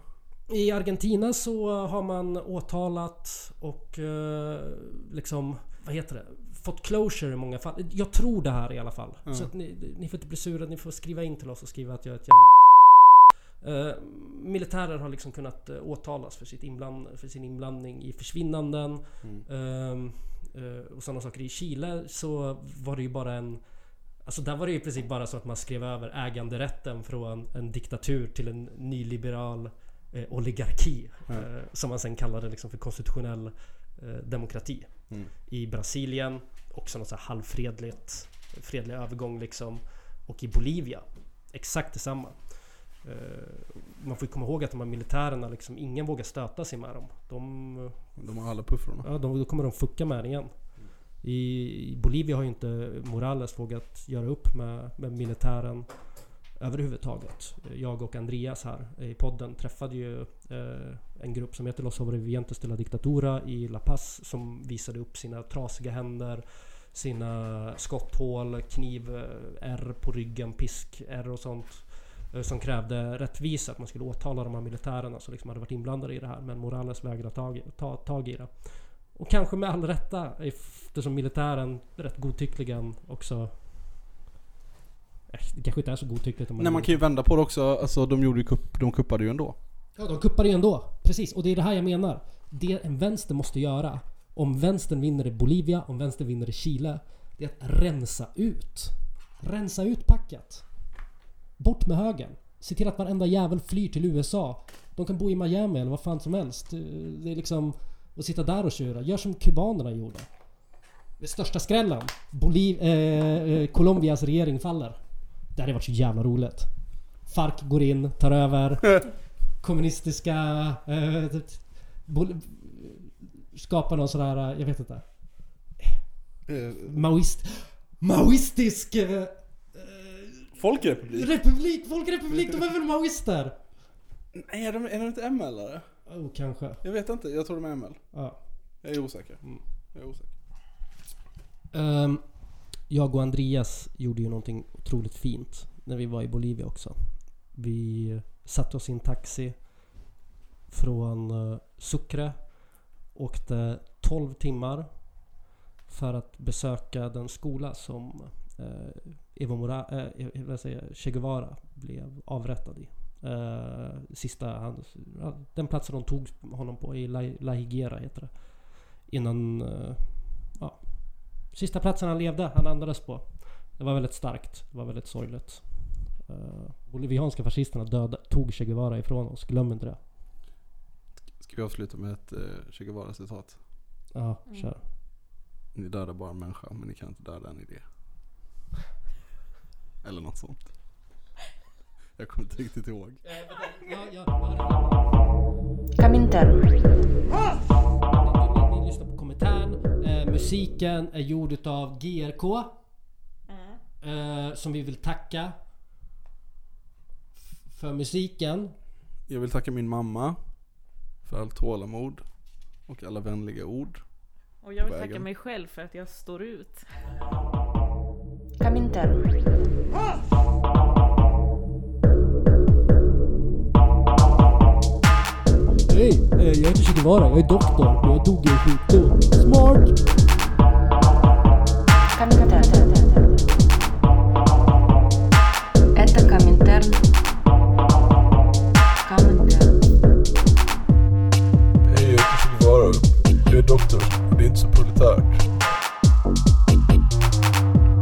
I Argentina så har man åtalat och eh, liksom, vad heter det? Fått closure i många fall. Jag tror det här i alla fall. Så att ni, ni får inte bli sura, ni får skriva in till oss och skriva att jag är ett jävla Eh, militärer har liksom kunnat uh, åtalas för, sitt inbland, för sin inblandning i försvinnanden. Ehm, eh, och sådana saker. I Chile så var det ju bara en... Alltså där var det ju i princip bara så att man skrev över äganderätten från en diktatur till en nyliberal eh, oligarki. Eh, som man sen kallade liksom för konstitutionell eh, demokrati. I Brasilien också något så här halvfredligt fredlig övergång liksom. Och i Bolivia exakt detsamma. Eh, man får ju komma ihåg att de här militärerna liksom, ingen vågar stöta sig med dem. De, De har alla puffrorna. ja, de, då kommer de fucka med den igen. I, I Bolivia har ju inte Morales vågat göra upp med, med militären överhuvudtaget. Jag och Andreas här i podden träffade ju eh, en grupp som heter Los Sobrevivientes de la Dictatura i La Paz som visade upp sina trasiga händer, sina skotthål, kniv, på ryggen, piskärr och sånt. Eh, som krävde rättvisa, att man skulle åtala de här militärerna som liksom hade varit inblandade i det här. Men Morales vägrade ta, ta tag i det. Och kanske med all rätta eftersom militären rätt godtyckligen också... Det kanske inte är så godtyckligt om man... Nej man kan ju vända på det också, alltså de gjorde ju kupp, de kuppade ju ändå. Ja, de kuppar ju ändå. Precis, och det är det här jag menar. Det en vänster måste göra, om vänstern vinner i Bolivia, om vänstern vinner i Chile, det är att rensa ut. Rensa ut packet. Bort med högern. Se till att varenda jävel flyr till USA. De kan bo i Miami eller vad fan som helst. Det är liksom... Och sitta där och köra. Gör som kubanerna gjorde. Det största skrällen. Boliv, eh, eh, Colombias regering faller. Det hade varit så jävla roligt. Farc går in, tar över. *laughs* kommunistiska... Eh, bol- skapar någon sån här, jag vet inte. Maoist... Maoistisk... Eh, Folkrepublik? republik! Folkrepublik! De är väl maoister? Nej är de, är de inte ML eller? Oh, kanske. Jag vet inte, jag tror de är ML. Ja. Jag är osäker. Jag är osäker. Ehm, jag och Andreas gjorde ju någonting otroligt fint när vi var i Bolivia också. Vi satte oss i en taxi från eh, Sucre åkte 12 timmar för att besöka den skola som eh, Evo Mora, eh, eh säga, Che Guevara blev avrättad i. Eh, sista, han, den platsen de tog honom på i La, La Higuera heter det. Innan, eh, sista platsen han levde, han andades på. Det var väldigt starkt, det var väldigt sorgligt. Uh, bolivianska fascisterna döda, tog Che Guevara ifrån oss, glöm inte det. Ska vi avsluta med ett eh, Che Guevara-citat? Ja, kör. Ni dödar bara en människa, men ni kan inte döda en idé. Eller något sånt. Jag kommer inte riktigt ihåg. Comintern. Ni, ni lyssnar på Komintern. Musiken är gjord utav GRK. Eh, som vi vill tacka. För musiken. Jag vill tacka min mamma för allt tålamod och alla vänliga ord. Och jag vill tacka mig själv för att jag står ut. Comintern. Hej, jag heter Che Guevara, jag är doktor och jag dog i en sjukdom. Smart! Это Коминтерн. Коминтерн. Эй, это Че Гевара. Я доктор. Это inte så proletärt.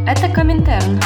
Это Коминтерн.